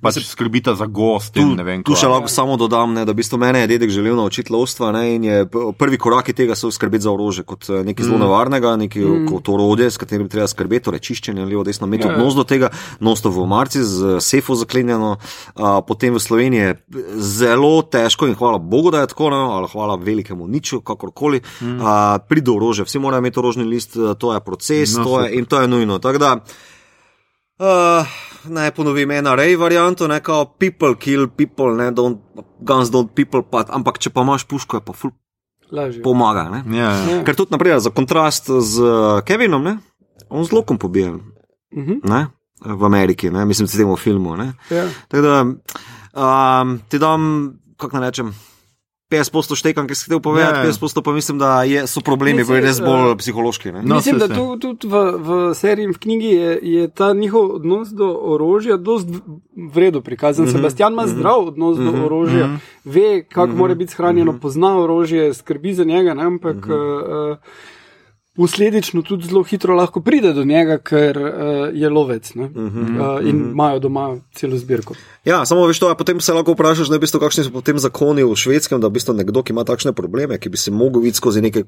pač skrbita za goste. Tu, ne vem, tu še lahko samo dodam, ne, da v bistvu mene je dedek želel naučiti lovstva ne, je prvi koraki tega so skrbeti za orožje kot eh, nekaj zelo nevarnega, nekaj mm. kot orodje, s katerim treba skrbeti, torej čiščenje levo, desno, imeti Ja. odnos do tega, nosto v marci z sefo zaklenjeno, a, potem v Sloveniji je zelo težko in hvala Bogu, da je tako, no, ali hvala velikemu niču, kakorkoli, mm. a, pride do orožja, vsi morajo imeti orožni list, eh, to je proces, No, to je, in to je nujno. Tako da, Uh, naj ponovim, ena rej varianto, ne kao people kill people, ne don't, guns don't people pat, ampak če pa imaš puško, je pa ful Lažje. pomaga. Ne? Ja, Ja. Ker tudi, naprimer, za kontrast z uh, Kevinom, ne? on z lokom pobijen Mhm, ne? v Ameriki, ne? mislim, da v filmu. Ne? ja. Tako da um, ti dam, kako naj rečem. 50% štekam, ki si hotel povedati, Ja, ja. 50% pa mislim, da je, so problemi, Mislim, ki res eh, bolj psihološki. Ne? No, Mislim, saj da se. tu, tudi v, v seriji in v knjigi je, je ta njihov odnos do orožja dosti v redu prikazan. Mm -hmm. Sebastian ima zdrav odnos mm -hmm. do orožja, mm -hmm. ve, kako mm -hmm. mora biti shranjeno, mm -hmm. pozna orožje, skrbi za njega, ne? ampak mm -hmm. uh, posledično tudi zelo hitro lahko pride do njega, ker uh, je lovec ne? mm -hmm. uh, in imajo doma celo zbirko. Ja, samo veš to, a potem se lahko vprašaš, da v bistvu, kakšni so potem zakoni v švedskem, da v bistvu nekdo, ki ima takšne probleme, ki bi se mogel videti skozi neke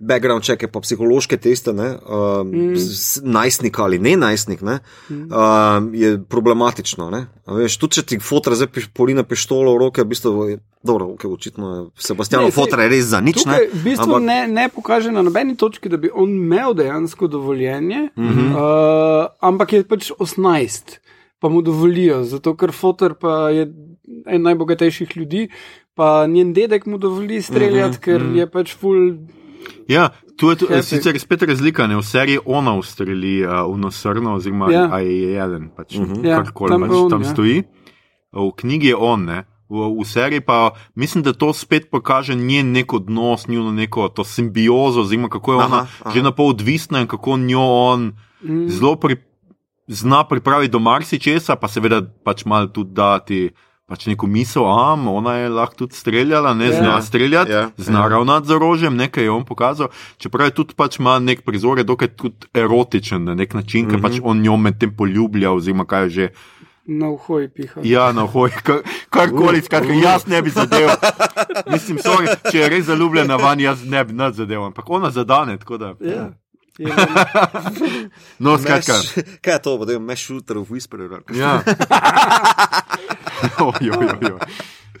background checke, pa psihološke teste, ne, um, mm. najstnik ali ne najstnik, ne, mm. um, je problematično. Ne. A Veš, tudi če ti fotor zdaj poline pištolo v roke, v bistvu dobro, okay, očitno je saj fotor je res za nič. Tukaj Ne, v bistvu ampak- ne, ne pokaže na nobeni točki, da bi on imel dejansko dovoljenje, Mhm. -huh. uh, ampak je pač 18, pa mu dovolijo, zato ker Fotor pa je en najbogatejših ljudi, pa njen dedek mu dovoli streljati, uh -huh. ker je pač full. Ja, tu je tu, Happy. sicer spet razlika, ne v seriji ona ustreli uh, v nosrno, oziroma Ja. je eden, pač, uh -huh. Ja, karkoli tam pač, pa on, tam ja. stoji. V knjigi je on, ne. V, v seriji pa mislim, da to spet pokaže njen nek odnos, njeno neko to simbiozo, oziroma kako je ona Aha, aha, že na pol odvisna in kako njo on mm. zelo pri, zna pripraviti do marsičesa, pa seveda pač malo tudi dati. Pač neko misel, a ona je lahko tudi streljala, ne Ja. zna streljati, Ja, zna ja. ravnati z orožjem, nekaj je on pokazal. Čeprav je tudi pač ima nek prizor, je dokaj tudi erotičen na nek način, mm -hmm. ker pač on njo med tem poljublja, oziroma kaj je že. Na uhoj piha. Ja, na hoj, kar- karkoli, skratka, jaz ne bi zadeval. Mislim, sorry, če je res zaljubljena van, jaz ne bi nad zadeval, ampak ona zadane, tako da. Ja. No, skratka. Kaj je to, da je meš shooter v Whisperer? Ja. Oj, oj, oj. Uh.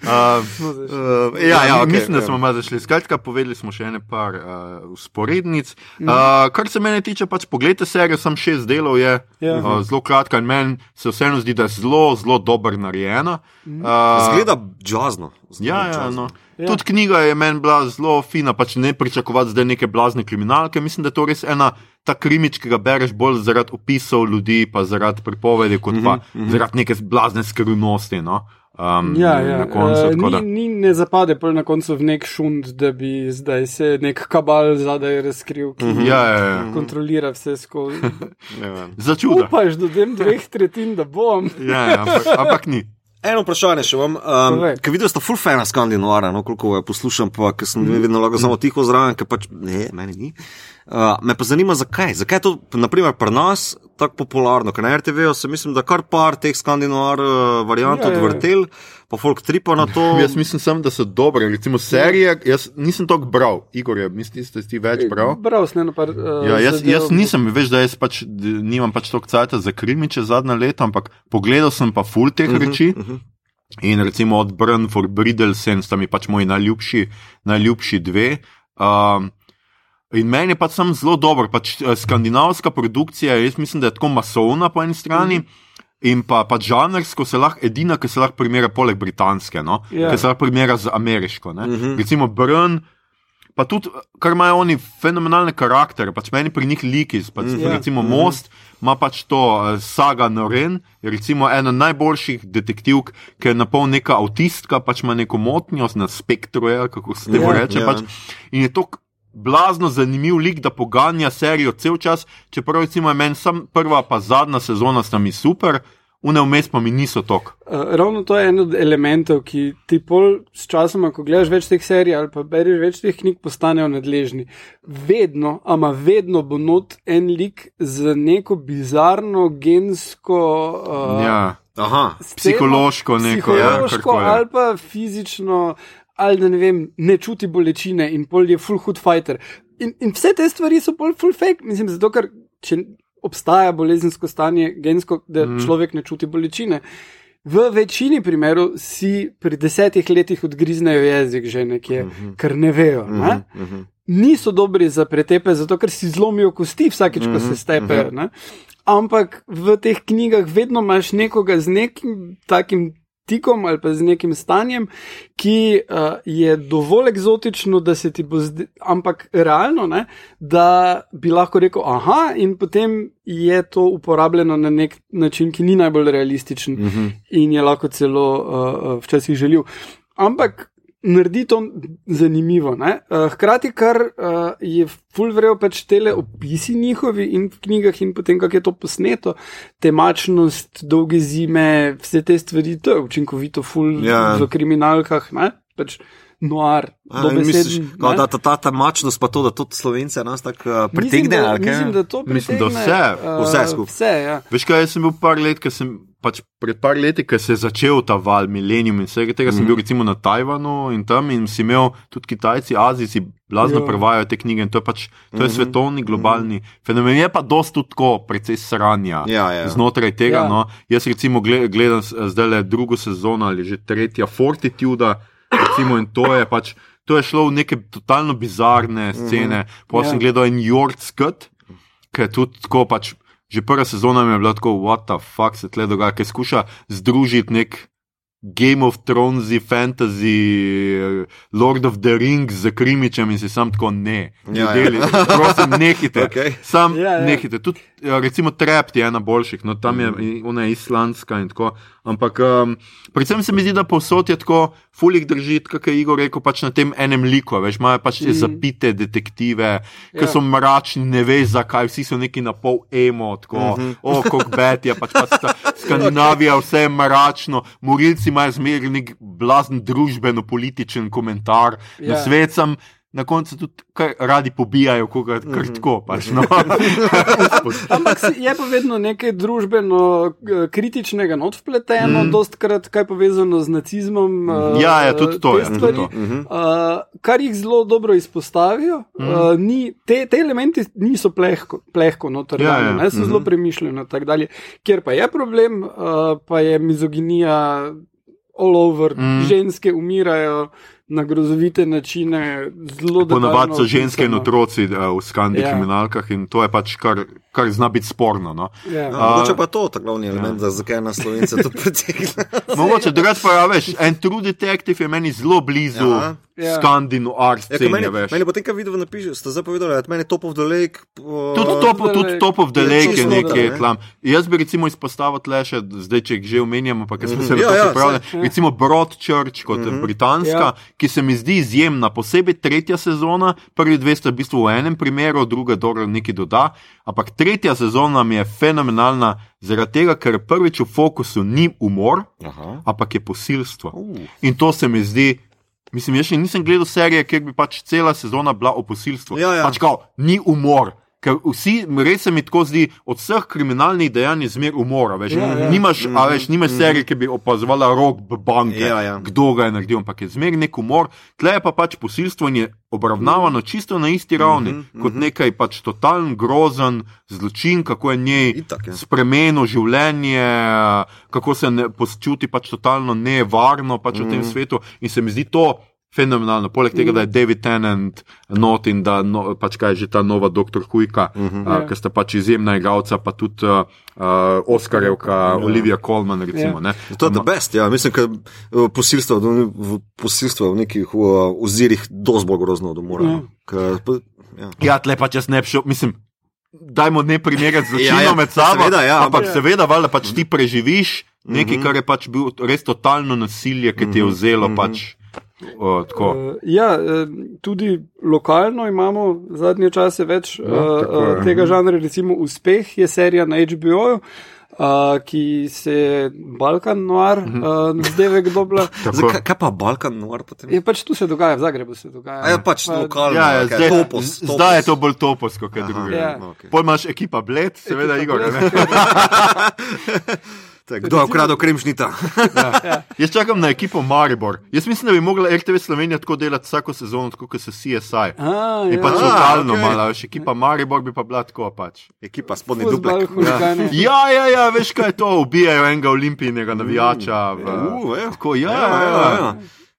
Uh, ja, ja, okay, mislim, da ja. smo malo zašli. Skratka, povedali smo še ene par uh, usporednic. Uh, kar se mene tiče, pač pogledajte serijo, sem šest delov je, Ja. uh, zelo kratka in meni se vseeno zdi, da je zelo, zelo dobro narejena. Uh, Zgleda jazzno. Ja, ja, no. Ja. Ja. Tudi knjiga je meni bila zelo fina, pač ne pričakovati zdaj neke blazne kriminalke. Mislim, da je to res ena ta krimič, ki ga bereš bolj zaradi opisov ljudi, pa zaradi pripovedi, kot pa mm -hmm. zaradi neke blazne skrivnosti. No? Um, Ja, ja. na koncu. Uh, ni, ni, ne zapade pa na koncu v nek šund, da bi zdaj se nek kabal zadaj razkril, ki mm -hmm. Ja, ja, ja. kontrolira vse skozi. Ja. Začuda. Upaš do tem dveh tretjin, da bom. Ja, ja, ampak, ampak ni. Eno vprašanje še vam. Um, ker vidiš, da ste full fan skandinavara, no, koliko jo poslušam, pa sem mm. vedno lahko samo tiho zraven, ker pač ne, meni ni. Uh, me pa zanima, zakaj. Zakaj je to, naprimer, pri nas tako popularno? Ker na RTV-ju se mislim, da kar par teh skandinavar uh, variant Ja, ja, ja. odvrtel, pa folk tripa na to. Jaz mislim, sem, da so dobre. Recimo serije, jaz nisem toliko bral, Igor, je, mislim, da si ti več bral. Bral sem eno par. Uh, Ja, jaz, jaz nisem, veš, da jaz pač nimam pač toliko cajta za krimiče zadnja leta, ampak pogledal sem pa full teh uh -huh, reči. Uh -huh. In recimo od Brn for Bridlesen sta mi pač moji najljubši, najljubši dve. Um, in meni je pač sam zelo dobro, pač eh, skandinavska produkcija, jaz mislim, da je tako masovna po eni strani. In pa, pa žanrsko se lahko, edina, ki se lahko primerja, poleg britanske, no? Ja. ki se lahko primerja z ameriško. Uh -huh. Recimo Brn, pa tudi, kar imajo oni fenomenalne karaktere, pač meni pri njih liki, pač, Ja. recimo Most ima pač to eh, Saga Noren, je recimo ena najboljših detektivk, ki je na pol neka avtistka, pač ima neko motnjo na spektru, je, kako se temu Ja, reče. ja. Pač, in je to blazno zanimiv lik, da poganja serijo cel čas, čeprav recimo je meni sam prva pa zadnja sezona sta mi super. Vmes pa mi niso tok. Uh, ravno to je en od elementov, ki ti pol s časom, ko gledaš več teh serij ali pa bereš več teh knjig, postanejo nadležni. Vedno, ama vedno bo not en lik z neko bizarno gensko. Uh, Ja, Aha. sceno, psihološko neko, ja, psihološko je. ali pa fizično, ali ne vem, ne čuti bolečine in pol je full hood fighter. In, in vse te stvari so pol full fake, mislim, zato ker če obstaja bolezensko stanje gensko, da mm. človek ne čuti bolečine. V večini primerov si pri desetih letih odgriznejo jezik že nekje, mm -hmm. ker ne vejo. Ne? Mm -hmm. niso dobri za pretepe, zato ker si zlomijo kosti vsakeč, ko se stepejo. ne. Ampak v teh knjigah vedno imaš nekoga z nekim takim tikom ali pa z nekim stanjem, ki uh, je dovolj eksotično, da se ti bo zdelo, ampak realno, ne, da bi lahko rekel, aha, in potem je to uporabljeno na nek način, ki ni najbolj realističen uh -huh. in je lahko celo uh, včasih želil. Ampak naredi to zanimivo. Ne? Uh, hkrati, kar uh, je fulvrejo pač tele opisi njihovi in v knjigah, in potem, kako je to posneto, temačnost, dolge zime, vse te stvari, to je učinkovito, ful Ja. v kriminalkah, ne? pač noir, A, misliš, kao, ne. da ta, ta, ta mačnost, pa to, da to slovence nas tako uh, Mislim, pritegne. da, ali kaj? mislim, da to Mislim, da pritegne, vse, uh, vse skupaj. Vse, ja. Veš kaj, jaz sem bil par let, ker sem pač pred par leti, ko se je začel ta val, milenium in vsega tega, mm -hmm. sem Mhm. bil recimo na Tajvanu in tam in si imel tudi Kitajci, Azijci, blazno Ja. prevajajo te knjige in to je pač, to je Mhm. svetovni, globalni fenomen. Je pa dosti tudi tako, precej sranja. Ja, ja. Znotraj tega, Ja. no, jaz recimo gle- gledam zdaj le drugo sezono ali že tretja Fortitude, recimo, in to je pač, to je šlo v neke totalno bizarne scene. Mm -hmm. Pa Ja. sem gledal en Scott, ki je tudi tako pač. Že prva sezona mi je bila tako, what the fuck se tle dogaja, ki skuša združiti nek Game of Thrones, fantasy, Lord of the Rings z krimičem in si sam tako ne. Ja, ja. Deli, prosim, nehite. Okej. Sam Ja, ja. nehite. Tudi, ja, recimo, Trapped je ena boljših, no tam je Mhm. ona islandska in tako. Ampak um, predvsem se mi zdi, da povsod je tako, fulik drži, kako je Igor rekel, pač na tem enem liku, veš, imajo pač te Mhm. zapite detektive, ki Ja. so mračni, ne veš zakaj, vsi so neki na pol emo, tako, uh -huh. o, kako bet je, pač pa sta, Skandinavija, vse je mračno, morilci imajo zmeraj nek blazen družbeno-političen komentar. Ja. na svet sem. Na koncu tudi kar radi pobijajo, koga kar tako. Pač, no. Ampak je pa vedno nekaj družbeno eh, kritičnega not vpleteno, Mhm. mm. dostkrat kaj povezano z nacizmom. eh, Ja, ja, tudi to je, tudi stvari, to. Uh, kar jih zelo dobro izpostavijo. Mhm. Uh, ni, te, te elementi niso plehko, plehko noter, Ja, ja, ja. ja. so zelo premišljeni. in tako dalje. Kjer pa je problem, uh, pa je mizoginija all over, Mhm. mm. ženske umirajo na grozovite načine, zelo Ponavadi so ženske in otroci uh, v skandi Ja. kriminalkah in to je pač kar, kar zna biti sporno. No. Ja. Ja, A- Mogoče pa je to ta glavni element, ja. zakaj nas slovence to pritegne. Mogoče drugače pa ja, veš, en true detective je meni zelo blizu Ja. Ja. skandinu art Ja, meni, veš. meni potem, ko vidim, napišeš, ste zdaj povedali, da meni Top of the Lake. Uh, Tudi Top of the tudi Lake. top of the Je lake je nekaj ne? tam. Jaz bi recimo izpostavil tle še, zdaj če jih že omenjamo, pa ker smo se Ja, na to ja, ja. recimo Broadchurch kot britanska, Ja. Ki se mi zdi izjemna, posebej tretja sezona, prvi dve sta v bistvu v enem primeru, druga dobro nekaj doda, ampak tretja sezona mi je fenomenalna zaradi tega, ker prvič v fokusu ni umor, Aha. ampak je posilstvo. Uh. In to se mi zdi. Mislim, jaz še nisem gledal serije, kjer bi pač cela sezona bila o posilstvu. Ja, ja. Pač kao, ni umor. Ker vsi, res se mi tako zdi, od vseh kriminalnih dejanj je zmer umora. Veš, Ja, ja. Nimaš, a veš, nimaš serije, ki bi opazovala rok banke, Ja, ja. kdo ga je naredil, ampak je zmer nek umor. Tle je pa pač posilstvo in je obravnavano čisto na isti ravni, Mhm, kot nekaj pač totalen grozen zločin, kako je njej Itak, ja. spremenil življenje, kako se ne, počuti pač totalno nevarno pač v tem Mhm. svetu. In se mi zdi to fenomenalno. Poleg tega, da je David Tennant not in da no, pač kaj je že ta nova doktor Hujka, uh -huh. Ja. uh, ker sta pač izjemna igralca, pa tudi uh, uh, Oscarjevka, ja. Olivia Colman, recimo. Ja. Ja. To je the best, ja. mislim, da posilstvo, v- v- posilstvo v nekih uh, ozirih bolj grozno od umora. Ja. no. Ker, pa- ja. Ja, tle pač jaz ne bi šel, mislim. Dajmo ne primerjati zločinov Ja, ja, med sabo, seveda, ja, ampak ampak- seveda, valjda pač ti preživiš nekaj, Mhm. kar je pač bil res totalno nasilje, ki ti je vzelo Mhm. pač. O, tako. Uh, ja, eh, tudi lokalno imamo zadnje čase več Ja, uh, tako je. uh, tega žanra, recimo Uspeh je serija na HBO. Uh, ki se je Balkan noir, uh, zdaj ve kdo bila. Tako. Zdaj, kaj, pa Balkan noir potem? Je pač tu se dogaja, v Zagrebu se dogaja. A je pač lokalno, Ja, ja, zdaj, topos, topos. zdaj je to bolj toposko, kot Aha, druge. Ja. okej. Pol imaš ekipa Bled, seveda Ekipa Igor. Tak, Kdo je ukradel kremšnita? Jaz čakam na ekipo Maribor. Jaz mislim, da bi mogla RTV Slovenija tako delati vsako sezono, tako kot se CSI. A, Je ja. pač lokalno, okej. malo, še ekipa Maribor bi pa bila tako pač. Ekipa spodnji duplek. huligani. Ja, ja, ja, veš kaj je to, ubijajo enega olimpijskega navijača. V, Uh, ja. tako, ja, Ja, ja, ja, ja.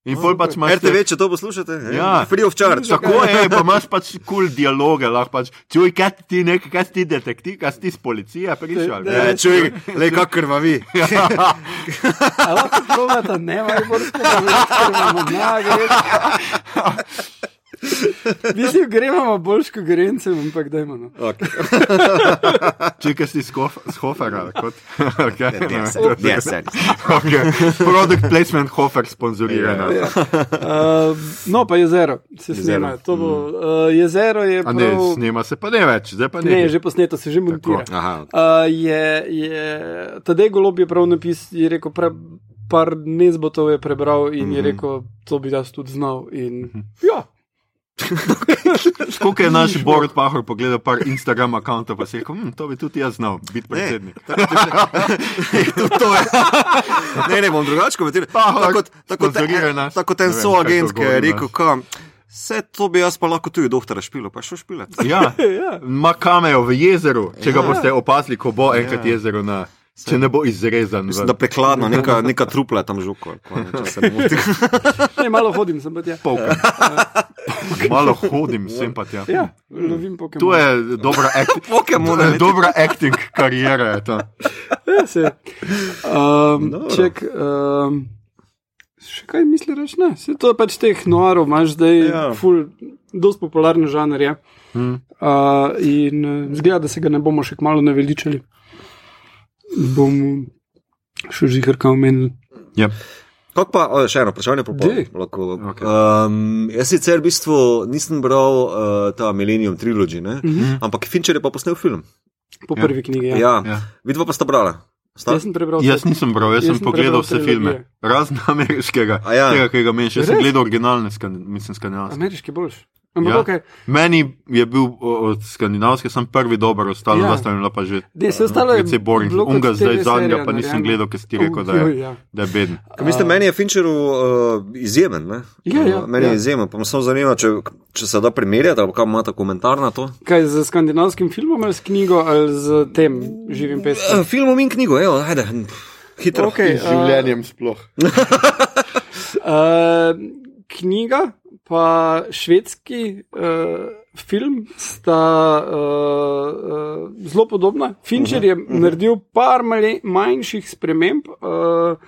In pol pač imaš. RTV, če to poslušate, Ja. free of charge. Tako je, pa imaš pač kul cool dialoge, lahko pač. Čuj, kaj ti nekaj, kaj ti detektiv, kaj ti iz policije prišel. Ne, čuj, le kak krvavi. A lahko probata ne majborskega, ker imamo nagrade. Mislim, gremo boljš kot grence, ampak dajmo. No. Okay. Če kaj si iz Hofera, kot. Okay. Ja, se. Okay. Product placement Hofer sponzorirana. Ja. Uh, no, pa jezero se snema. To Bo, uh, jezero je. A ne, prav- snema se pa ne več, zdaj pa ne. Ne, že posneto, se že montira. Aha. Uh, je, je, tadej golob je prav napis, je rekel, pre, par nezbotov je prebral in je rekel, to bi jaz tudi znal. In, ja, Skoliko je naš Borod Pahor pogledal par Instagram računov, pa si rekel, hm, to bi tudi jaz znal, biti predsednik. Tudi to je. Ne, ne bom drugače komentiral. Tako tako nas. Tako kot en Ne vem, soagent, ki je rekel, kam. Vse to bi jaz pa lahko tudi doktora špilo, pa šel špilat. Ja, ja. ima kamejo v jezeru, če ga Ja. boste opazili, ko bo enkrat jezero na. Če ne bo izrezan. Mislim, da prekladno, neka, neka trupla je tam žuko. ne, se malo hodim, sem pa tja. Polka. Malo hodim, sem pa tja. Ja, lovim Pokemon. To je dobra, act Pokemon, je dobra acting karijera. Je to. Ja, se. Um, Dobro. ček, um, še kaj misli reči? Ne, se to je pač teh noarov, imaš zdaj Ja. ja. ful, dosti popularen žanr je. Hmm. Uh, in uh, zgleda, da se ga ne bomo še kmalo naveličali. Bomo še žigarka omenili. Ja. Kako pa, o, še eno vprašanje, popolnoma. lahko. Ok. Um, jaz sicer v bistvu nisem bral uh, ta Millennium Trilogy, ne? Mhm. ampak Fincher je pa posnel film. Po Ja. prvi knjigi. Ja. Ja, Ja. vidva pa sta brala. Sta? Jaz sem prebral. Jaz nisem bral, jaz, Jaz sem sem pogledal vse filme, trilogije. razen ameriškega, A ja. tega, ki ga meniš. Jaz sem Res? gledal originalne, skan- mislim, skandinavske. Ameriški boljši. Ampak Ja. ja. okay. Meni je bil od skandinavske, sem prvi dober, ostalo Ja. ja. sta mi bila pa že. Ne, se ostalo je Precej boring. bilo kot Unga zdaj zadnja, pa nisem narejena. gledal, ker si rekel, da je, ja. da je beden. Kaj Mislim, meni je Fincheru uh, izjemen. Ne? Ja, ja, Uh, meni ja. je izjemen, pa me samo zanima, če, če se da primerjati, ali kam imate komentar na to. Kaj z skandinavskim filmom ali s knjigo ali z tem živim peskom? Uh, filmom in knjigo, evo, ajde, hitro. Okay, uh, sploh. uh, knjiga, pa švedski uh, film sta uh, uh, zelo podobna. Fincher je naredil par male, manjših sprememb, uh,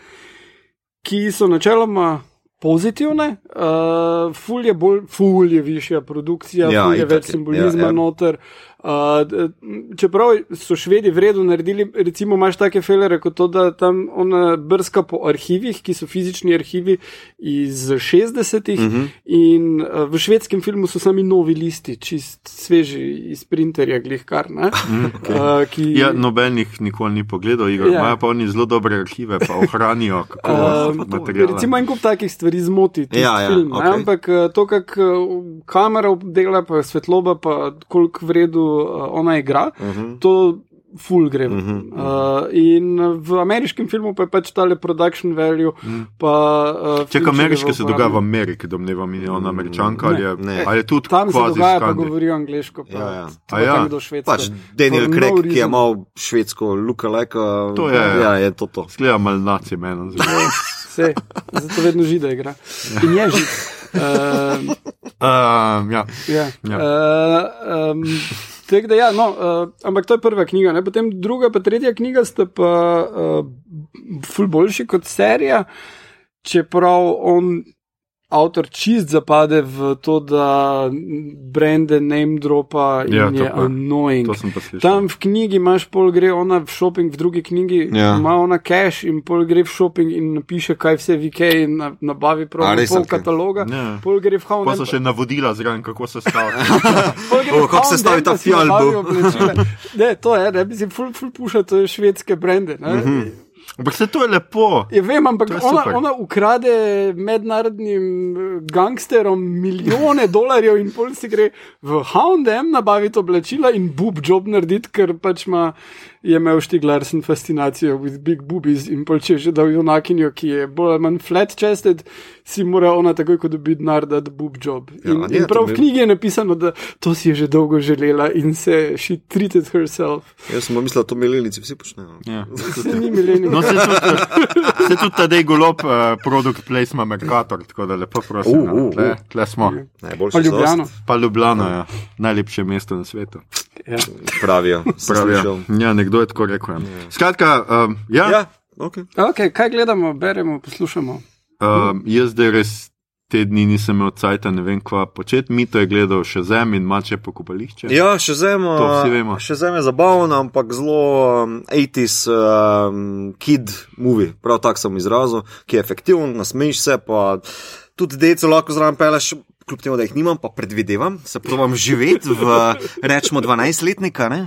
ki so načeloma. Pozitivne, uh, ful je bolj, ful je višja produkcija, Ja, ful je več simbolizma Ja, ja, ja. ja. noter. Uh, d- čeprav so švedi vredno naredili, recimo, imaš take felere kot to, da tam ona brska po arhivih, ki so fizični arhivi iz 60-ih, uh Mhm. -huh. in uh, v švedskem filmu so sami novi listi, čist sveži iz printerja, glih kar. Ne? Okay. Uh, ki, Ja, noben jih nikoli ni pogledal, Igor. Ja. Imajo pa oni zelo dobre arhive, pa ohranijo kako Um, materijale. Recimo, en kup takih stvari zmoti, Ja, ja, film. Okay. Ampak eh, to, kako kamera dela, pa svetloba, pa koliko vredu uh, ona igra, uh Mhm. -huh. to ful gre. Uh Mhm, -huh. uh, in v ameriškem filmu pa je pač tale production value. Mhm. Pa, uh, Če Fincherjeva ameriške se dogaja v. Ameriki, domnevam, in je ona američanka, Ne. ali je, Ne. ali je tudi Tam se dogaja, pa skandi. govorijo angliško. Pa, Ja, ja. pa ja. do švedsko. Pač Daniel For no Craig, ki je imel švedsko lookalike. uh, To je- Ja, je to to. Skleda mal naci meni. Vse, zato vedno žida igra. In je žid. Uh, Um, ja. Ja. Ja. Uh, um, tako da, ja, no, uh, ampak to je prva knjiga, ne? potem druga, pa tretja knjiga sta pa uh, ful boljši kot serija, čeprav on. Avtor čist zapade v to, da brende name dropa in Ja, je pa- annoying. Pa. Tam v knjigi imaš pol gre ona v shopping, v drugi knjigi Ja. ima ona cash in pol gre v shopping in napiše, kaj vse vike in na- nabavi prav pol okej. kataloga. Ja. Pol gre v Pa Hound so še navodila zraven, kako se gre O, v kako se stavi ta oblačila. Ne, to je, ne, mislim, ful, ful puša, to je švedske brende. Ne? Mm -hmm. Ampak se to je lepo. Ja, vem, ampak je ona, super. ona ukrade mednarodnim eh, gangsterom milijone dolarjev in pol si gre v Houndem nabaviti oblačila in bub job narediti, ker pač ima je imel Štiglarsen fascinacijo with big boobies in pol če je že dal junakinjo, ki je bolj ali manj flat chested, si mora ona takoj, ko dobi denar, dati boob job. Ja, In, ja, in prav v knjigi je napisano, da to si je že dolgo želela in se she treated herself. Jaz sem pa mislil, da to milenici vsi počnejo. Ja. Se ni milenij. No, se tudi, se tudi tadej golob, uh, produkt placement Mercator, tako da lepo prosim. Uh, uh, tle, tle smo. Najboljši Pa Ljubljano. Pa Ljubljana je ja. najlepše mesto na svetu. Ja. Pravijo. Pravijo. Ja, nekdo je tako rekel. Ja. Skratka, um, ja, Ja, ok. Okay, kaj gledamo, beremo, poslušamo? um, jaz zdaj res te dni nisem imel cajta, ne vem kva početi. Mito je gledal še zem in mače pokopališče. Ja, še zem, To vsi vemo. še zem je zabaven, ampak zelo um, 80s um, kid movie, prav tako sem izrazil, ki je efektiven, nasmejiš se, pa tudi deco lahko zraven peleš. Kljub temu, da jih nimam, pa predvidevam, se probam živeti v, rečemo, 12-letnika, ne,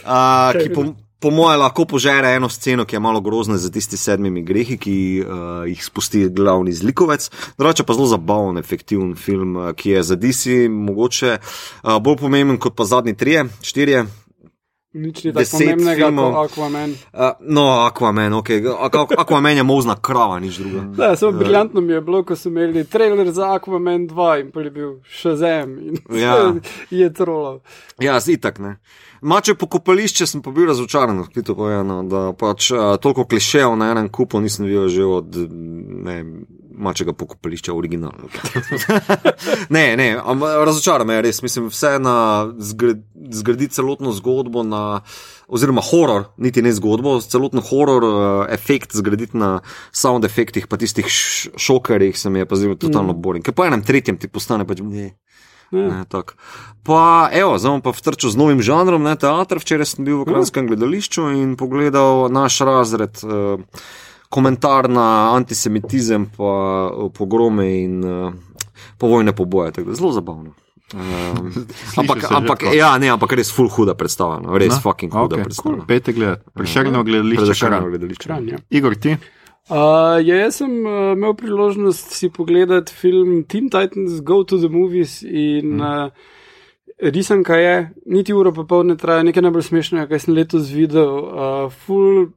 uh, ki po, po mojem lahko požere eno sceno, ki je malo grozna za tisti sedmimi grehi, ki uh, jih spusti glavni zlikovec. Drugače pa zelo zabaven, efektiven film, ki je za DC mogoče uh, bolj pomemben kot pa zadnji trije, štirje. Nič ni tako pomembnega kot Aquaman. Uh, no, Aquaman, ok, Aqu- Aquaman je mozna krava, nič druga. Da, samo briljantno mi je bilo, ko so imeli trailer za Aquaman 2 in pa je bil še zem in Ja. je trolal. Ja, zitak ne. Mače pokopališče sem pa bil razočaran, odkrito povedano, da pač uh, toliko klišejev na enem kupu nisem videl že od ne, mačega pokopališča originalno. ne, ne, am, razočaran me res, mislim, vse na zgr zgraditi celotno zgodbo na. Oziroma, horor, niti ne zgodbo, celotno horor uh, efekt zgraditi na sound efektih, pa tistih šokerjih, se mi je pa zdelo totalno mm. boring. Ker po enem tretjem ti postane pač ne. Ne, tako. pa, evo, zdaj pa vtrčil z novim žanrom, ne teater. Včeraj sem bil v Kranjskem gledališču in pogledal naš razred, eh, komentar na antisemitizem, pa eh, pogrome in eh, povojne poboje. Tako da Zelo zabavno. Um, ampak, ampak, ja, ne, ampak res full huda predstava, no, res Na? fucking huda Okay, predstava. cool. Pejte gledati. Prešerno gledališče. Prešerno gledališče. Kran, ja. Igor, ti? Uh, ja, jaz sem uh, imel priložnost si pogledati film Teen Titans Go to the Movies in uh, risanka je, niti uro pa pol ne traja, nekaj najbolj smešnega, kar sem letos videl, uh, full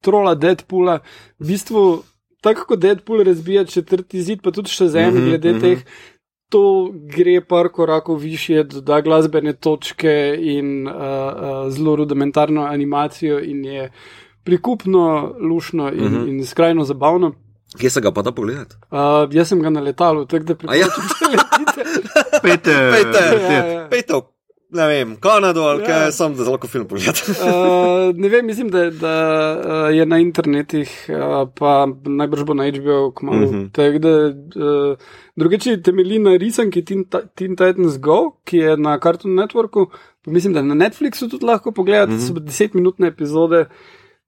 trola Deadpoola, v bistvu tako kot Deadpool razbija četrti zid, pa tudi še zem, mm Mhm, -hmm, glede mm. -hmm. teh. To gre par korakov više, doda glasbene točke in uh, uh, zelo rudimentarno animacijo, in je prikupno, lušno in, Mhm. -huh. in skrajno zabavno. Kje se ga pa da pogledati? Uh, jaz sem ga na letalu, tako da A ja? priporočam, da letite. Pejte. Pejte. Ja, ja. Pejte, v, ne vem, Kanado ali Ja. kaj, sem da lahko film pogledam. Uh, ne vem, mislim, da, da uh, je na internetih, uh, pa najbrž bo na HBO kmalo. Uh Mhm. -huh. Tako da uh, drugače temelji na risanki Teen, Teen Titans Go, ki je na Cartoon Networku, pa mislim, da na Netflixu tudi lahko pogledate, uh Mhm. -huh. so desetminutne epizode,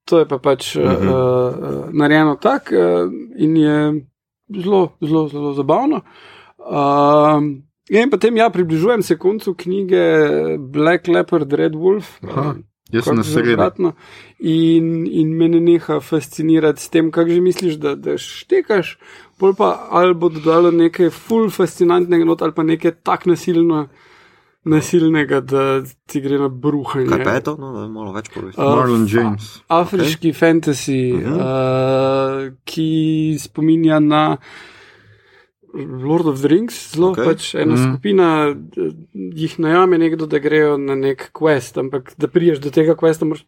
to je pa pač uh Mhm. -huh. uh, uh, narejeno tako uh, in je zelo, zelo, zelo zabavno. Uh, in potem ja, približujem se koncu knjige Black Leopard, Red Wolf. Aha. uh, Jaz sem na sredi. zavratno. In, in me ne neha fascinirati s tem, kako že misliš, da, da štekaš, pol pa ali bo dodalo nekaj ful fascinantnega, not, ali pa nekaj tak nasilno, nasilnega, da ti gre na bruhanje. Kaj pa je to? No, da malo več poveš. Uh, Marlon James. Afriški okay. fantasy, uh. -huh. uh, ki spominja na Lord of the Rings, zelo okay. pač ena Mhm. mm. skupina jih najame nekdo, da grejo na nek quest, ampak da priješ do tega questa, moraš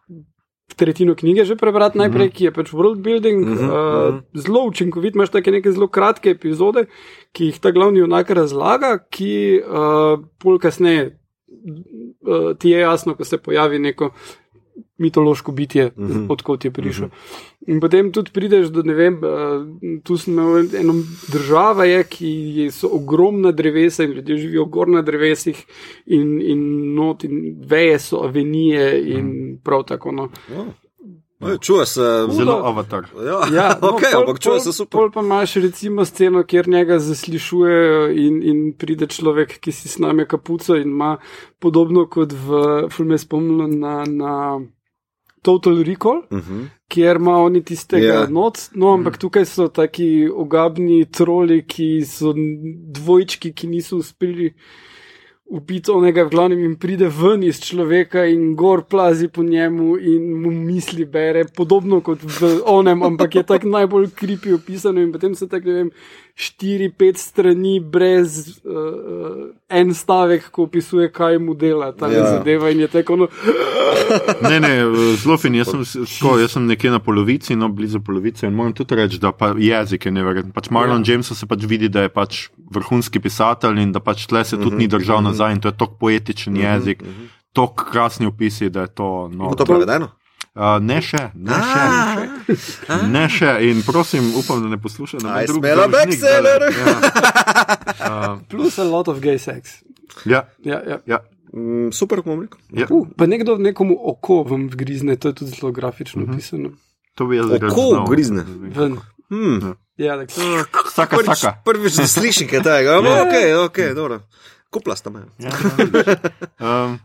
tretjino knjige že prebrati najprej, Mhm. ki je pač world building, Mhm, uh, mhm. zelo učinkovit, imaš take neke zelo kratke epizode, ki jih ta glavni junak razlaga, ki uh, pol kasneje uh, ti je jasno, ko se pojavi neko mitološko bitje, Mhm. mhm. odkot je prišel. Mhm. In potem tudi prideš do, ne vem, uh, tu smo eno država, je, ki je, so ogromna drevesa in ljudje živijo gor na drevesih in, in not in veje so avenije in prav tako. No. Oj, Čuje se Zelo avatar. Ja, Ja, no, okay, pol- ampak čuje pol- se super. Pol pa imaš recimo sceno, kjer njega zaslišujejo in, in pride človek, ki si sname kapuco in ima podobno kot v filmu spomnilo na, na Total Recall, Uh -huh. kjer ima oni tistega Ja. yeah. not, no ampak tukaj so taki ogabni troli, ki so dvojčki, ki niso uspeli ubiti onega, v glavnem jim pride ven iz človeka in gor plazi po njemu in mu misli bere, podobno kot v onem, ampak je tako najbolj kripi opisano in potem se tako, ne vem, štiri, pet strani brez uh, en stavek, ko opisuje, kaj mu dela ta Ja. zadeva in je tako, no, Ne, ne, zelo fin. Jaz sem, tako, jaz sem nekje na polovici, no blizu polovice in moram tudi reči, da pa jezik je neverjeten. Pač Marlon ja. Jameson se pač vidi, da je pač vrhunski pisatelj in da pač tle se tudi ni držal nazaj in to je tako poetičen jezik, tako krasni opisi, da je to. No, Bo to prevedeno? Uh, ne še, ne še. Ne še in prosim, upam, da ne poslušate. I smell a backseller. Ja, plus a lot of gay sex. ja, Ja, ja. ja, Mm, super, bom rekel. ja. Uh, pa nekdo nekomu oko vam vgrizne, to je tudi zelo grafično Mhm. opisano. to bi jaz rad Oko znal. ugrizne. Ven. Hmm. Ja, tako. Saka, Prvič, saka. prvič da slišim kaj tega. Ja. Ja. Ok, ok, dobro. Kupla sta me. Ja, um,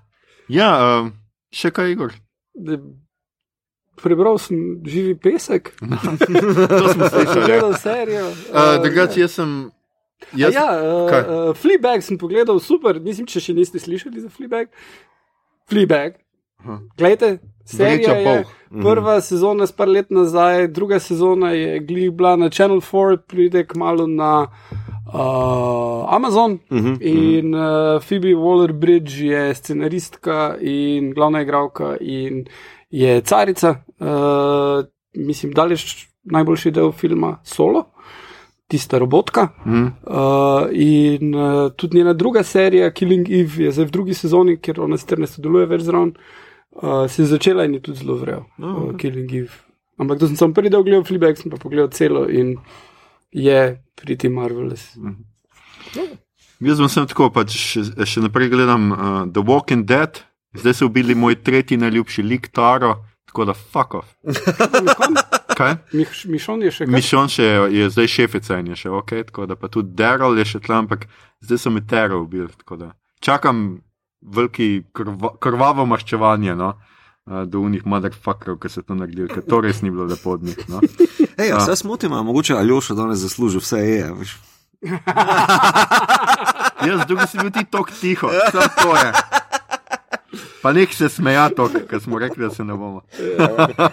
ja um, še kaj, Igor? Da- Prebral sem živi pesek, To smo slišali. ja. gledal serijo. Uh, Drugače, jaz sem. Jaz, Jaz, ja, uh, uh, Fleabag sem pogledal, super, mislim, če še niste slišali za Fleabag. Fleabag. Aha. Glejte, serija Vreča je, pol. prva sezona je par let nazaj, druga sezona je bila na Channel 4, pride kmalo na uh, Amazon. Mhm. In uh, Phoebe Waller-Bridge je scenaristka in glavna igralka in je carica. Uh, mislim, daleč najboljši del filma Solo, tista robotka. hm, Uh, in uh, tudi njena druga serija, Killing Eve, je zdaj v drugi sezoni, ker ona sicer ne sodeluje več zraven, uh, se je začela in je tudi zelo vrel, uh, Killing Eve. Ampak to sem samo prvi del gledal, Fleabag sem pa pogledal celo in je pretty marvelous. jaz bom sem tako, pač še, še naprej gledam uh, The Walking Dead, zdaj so ubili moj tretji najljubši lik Taro, tako da fuck off. Kaj? Mišon je še kaj. Mišon še je, je zdaj šefica in je še ok, tako da pa tudi Daryl je še tam, ampak zdaj so mi Tero ubili. tako da Čakam veliki krva, krvavo maščevanje. No? uh, Do unih motherfuckerov, ki so to naredili, ker to res ni bilo lepo od njih. No? Ej, Ja. a se smotim, a mogoče Aljoša danes zasluži vse je. veš. Jaz, drugi si bil ti tok tiho, samo to je. Pa nek se smeja tok, ker smo rekli, da se ne bomo.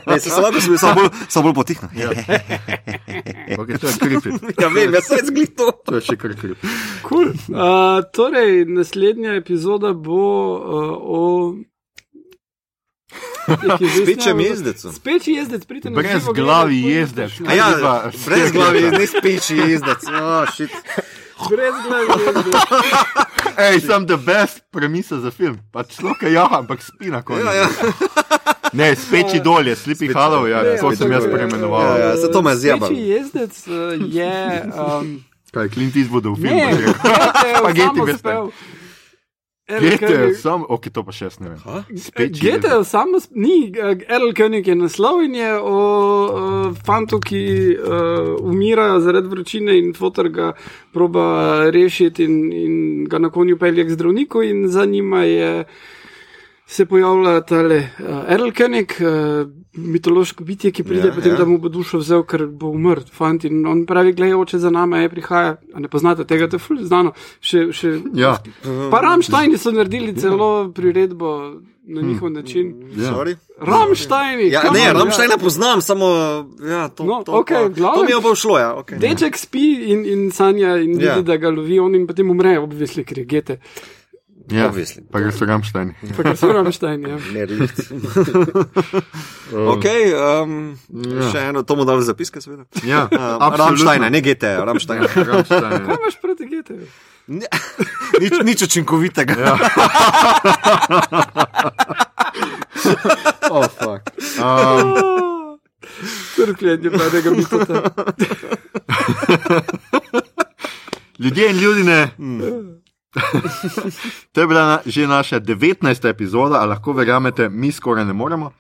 Ej, se slabo bil, samo bolj, samo bolj potihno. Ja, Okay, to je kripi. ja vem, jaz sem zglih to. To je še kar kripi. Cool. Uh, torej, naslednja epizoda bo uh, o. Spečem jezdecu. Speči jezdec, pridite na Brez glavi jezdec. ja, brez glavi, ne speči jezdec. Oh, shit. Brez jezdec. Ej, sem the best premisa za film. Pač človek je jaha, ampak spi na koncu. Ja, ja. Ne, speči dolje, Sleepy Speči- Hollow, ja, Ja, tako sem jaz preimenoval. Ja, ja, se to me zjeba. Speči jezdec uh, je. Um, Kaj, Clint Eastwood v filmu? ne, je rekel. Gete sam, ok, to pa še ne vem. Gete samo, ni, Erl König je naslov in je o uh, fantu, ki uh, umirajo zaradi vročine in fotor ga proba rešiti in, in ga na konju pelje k zdravniku in za njima je. Se pojavlja tale uh, Erl König, uh, mitološko bitje, ki pride, Ja, ja, potem ja. ja. da mu bo dušo vzel, ker bo umrl, fant. In on pravi, gledaj, oče za nami je prihaja. A ne poznate tega, to je fully znano. Še, še, Ja, Pa Ramštajni so naredili celo priredbo na njihov način. Ja. Sorry. Ramštajni! Ja, come ne, Ramštajna poznam, samo ja, to, No, to, okej, pa, glavnem- to mi je pa všlo. Ja, okay. Deček spi in, in sanja in vidi, Ja. da ga lovi on in potem umre, obvisli, ker je gete. Ja. Obviously. Pa gre so Ramštajni. Pa ker so Ramštajni. Ja. Ne, lift. ok, um, Ja. še eno, to mu dali zapiske, seveda. Ja, Uh, Ramštajna, ne GT, Ramštajna. Ramštajni. Kaj imaš proti gete? Ne, nič, nič učinkovitega. Ja. Oh, fuck. Um, Trpljenje mladega mitota. ljudje in ljudine. To je bila na, že naša 19. epizoda, a lahko verjamete, mi skoraj ne moremo.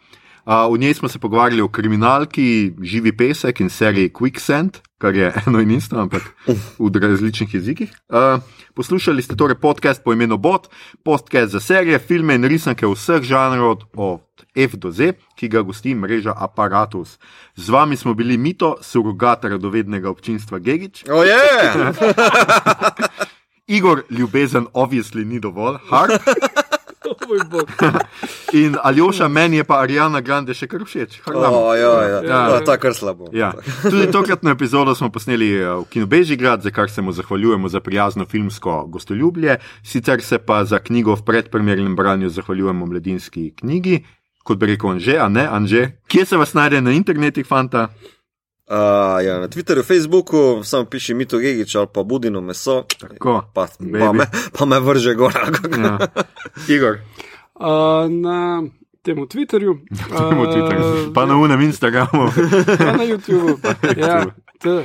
Uh, v njej smo se pogovarjali o kriminalki Živi pesek in seriji Quicksand, kar je eno in isto, ampak v različnih jezikih. Uh, poslušali ste torej podcast po imenu Bot, podcast za serije, filme in risanke vseh žanrov od F do Z, ki ga gosti mreža Apparatus. Z vami smo bili Mito, surogat radovednega občinstva Gegič. Oje! Igor, ljubezen, obvisli ni dovolj, hard. In Aljoša, meni je pa Arijana Grande še kar všeč. Oh, ja, ja. Ja. ja. Ta kar slabo. Ja. Tudi tokratno epizodo smo posneli eh, v Kinu Bežigrad, za kar se mu zahvaljujemo za prijazno filmsko gostoljubje, sicer se pa za knjigo v predpremjernem branju zahvaljujemo mladinski knjigi, kot bi rekel Anže, a ne Anže. Kje se vas najde na internetih, fanta? Uh, ja, na Twitterju, Facebooku, samo piši Mito Gigič ali pa Budino meso. Tako, Pa, baby. pa, me, pa me vrže gor. Ja. Igor, Uh, na temu Twitterju. temu Twitterju, pa na unem Instagramu, Pa na YouTubu. ja, to,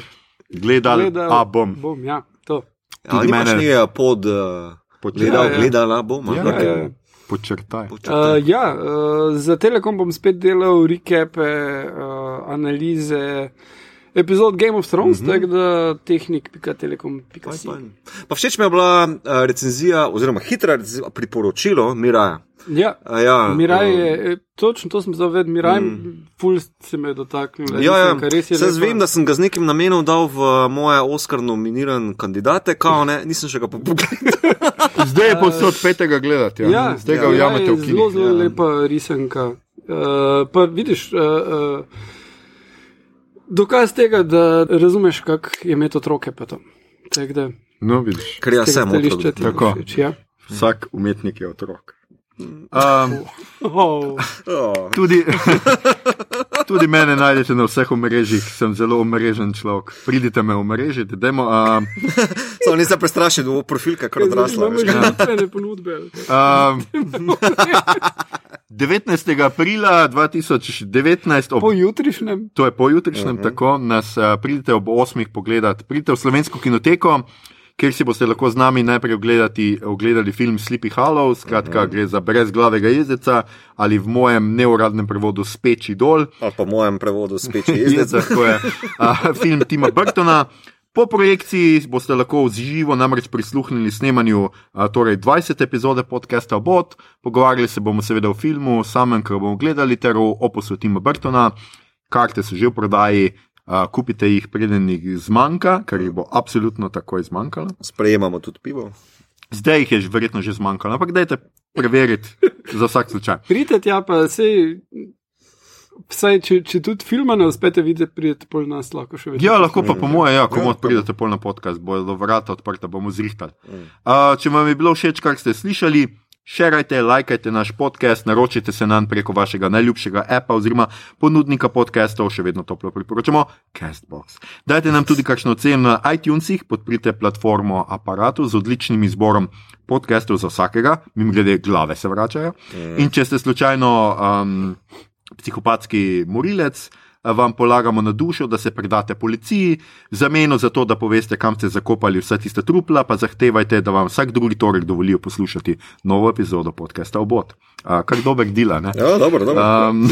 gledal, gledal a bom. bom ja, to. Ja, mene. ni eh, pod. Uh, Počakaj. gledal, Ja, ja. gledala bom. Ja, ampak, ja, ja. Počrtaj. Uh, ja, uh, za Telekom bom spet delal recape, uh, analize epizod Game of Thrones, mm -hmm. tako da tehnik.telekom.com. Fajn, fajn. Pa všeč mi je bila uh, recenzija, oziroma hitra recenzija, priporočilo Miraja. Ja, Uh, ja, Miraj uh, je, eh, točno to sem zavedel, Miraj, mm. ful se me je dotaknil. Ja, ja. Mislim, res je lepa. vem, da sem ga z nekim namenom dal v moje Oscar nominiran kandidate, kao ne, nisem še ga pa pogledal. Zdaj je posod petega gledati. Ja. Ja, Zdaj ga ja, ujamete je v Zelo, kinu. zelo ja. lepa risanka. Uh, pa vidiš, uh, uh, dokaz tega, da razumeš, kako je imeti otroke. No, vidiš, Ker jaz sem otrok. všeč, Ja. vsak umetnik je otrok. Um, Oh, Oh. tudi, tudi mene najdete na vseh omrežjih, sem zelo omrežen človek. Pridite me omrežiti, dajmo. Um, Samo nisem prestrašen, da bo profilka kar odrasla. Imamo veš. že znanstvene ponudbe. um, 19. aprila 2019, ob Po jutrišnjem, To je pojutrišnjem, uh -huh. tako nas uh, pridite ob 8. pogledati. Pridite v slovensko kinoteko, kjer si boste lahko z nami najprej ogledati, ogledali film Sleepy Hollow, skratka, uh -huh. gre za brezglavega jezdeca ali v mojem neuradnem prevodu Speči dol. Ali pa v mojem prevodu speči Je jezdec. tako je uh, film Tima Burtona. Po projekciji boste lahko v živo namreč prisluhnili snemanju a, torej 20 epizode podcasta Bot, pogovarjali se bomo seveda o filmu, samem, kar bomo gledali, ter o opusu Tima Burtona. Karte so že v prodaji, a, kupite jih, preden jih zmanjka, ker jih bo absolutno takoj zmanjkalo. Sprejemamo tudi pivo. Zdaj jih je že verjetno že zmanjkalo, ampak dajte preveriti za vsak slučaj. pridite tja, pa sej. Vsaj, če, če tudi filma ne uspete videti, pridete pol nas lahko še vedno. Ja, lahko pa po moje, ja, Ja, komod to pridete pol na podcast, bodo vrata odprta, bomo zrihtali. Mm. Uh, če vam je bilo všeč, kar ste slišali, šerajte, lajkajte naš podcast, naročite se nam preko vašega najljubšega appa oziroma ponudnika podcastov, še vedno toplo priporočamo, Castbox. Dajte nam tudi kakšno oceno na iTunesih, podprite platformo aparatu z odličnim izborom podcastov za vsakega, mimo grede glave se vračajo. In če ste slučajno um, psihopatski morilec, vam polagamo na dušo, da se predate policiji, zameno za to, da poveste, kam ste zakopali vsa tista trupla, pa zahtevajte, da vam vsak drugi torek dovolijo poslušati novo epizodo podcasta Obot. Uh, kar dober dela, ne? Ja, dobro, dobro. Um,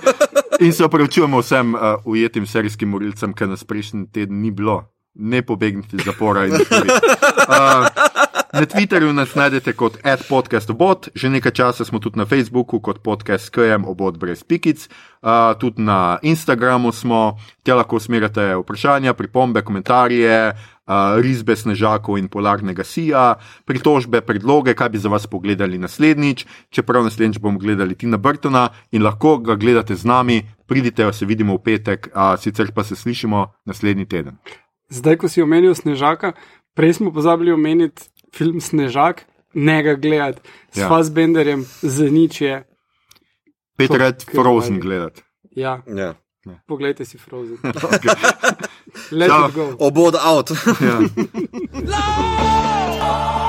in se opravičujemo vsem uh, ujetim serijskim morilcem, ker nas prejšnji teden ni bilo. Ne pobegnite iz zapora in tako naprej. Na Twitterju nas najdete kot podcastobot, že nekaj časa smo tudi na Facebooku kot podcast KM obot brez pikic, uh, tudi na Instagramu smo, tja lahko usmerjate vprašanja, pripombe, komentarje, uh, risbe snežakov in polarnega sija, pritožbe, predloge, kaj bi za vas pogledali naslednjič, čeprav naslednjič bomo gledali Tina Burtona in lahko ga gledate z nami, pridite, se vidimo v petek, uh, sicer pa se slišimo naslednji teden. Zdaj, ko si omenil Snežaka, prej smo pozabili omeniti film Snežak, ne ga gledati s Ja. ja. Fassbenderjem, za nič je. Peter, red Frozen gledati. Ja, Ja. poglejte si Frozen. Okay. Let Ciao. it go. Obod out. Ja.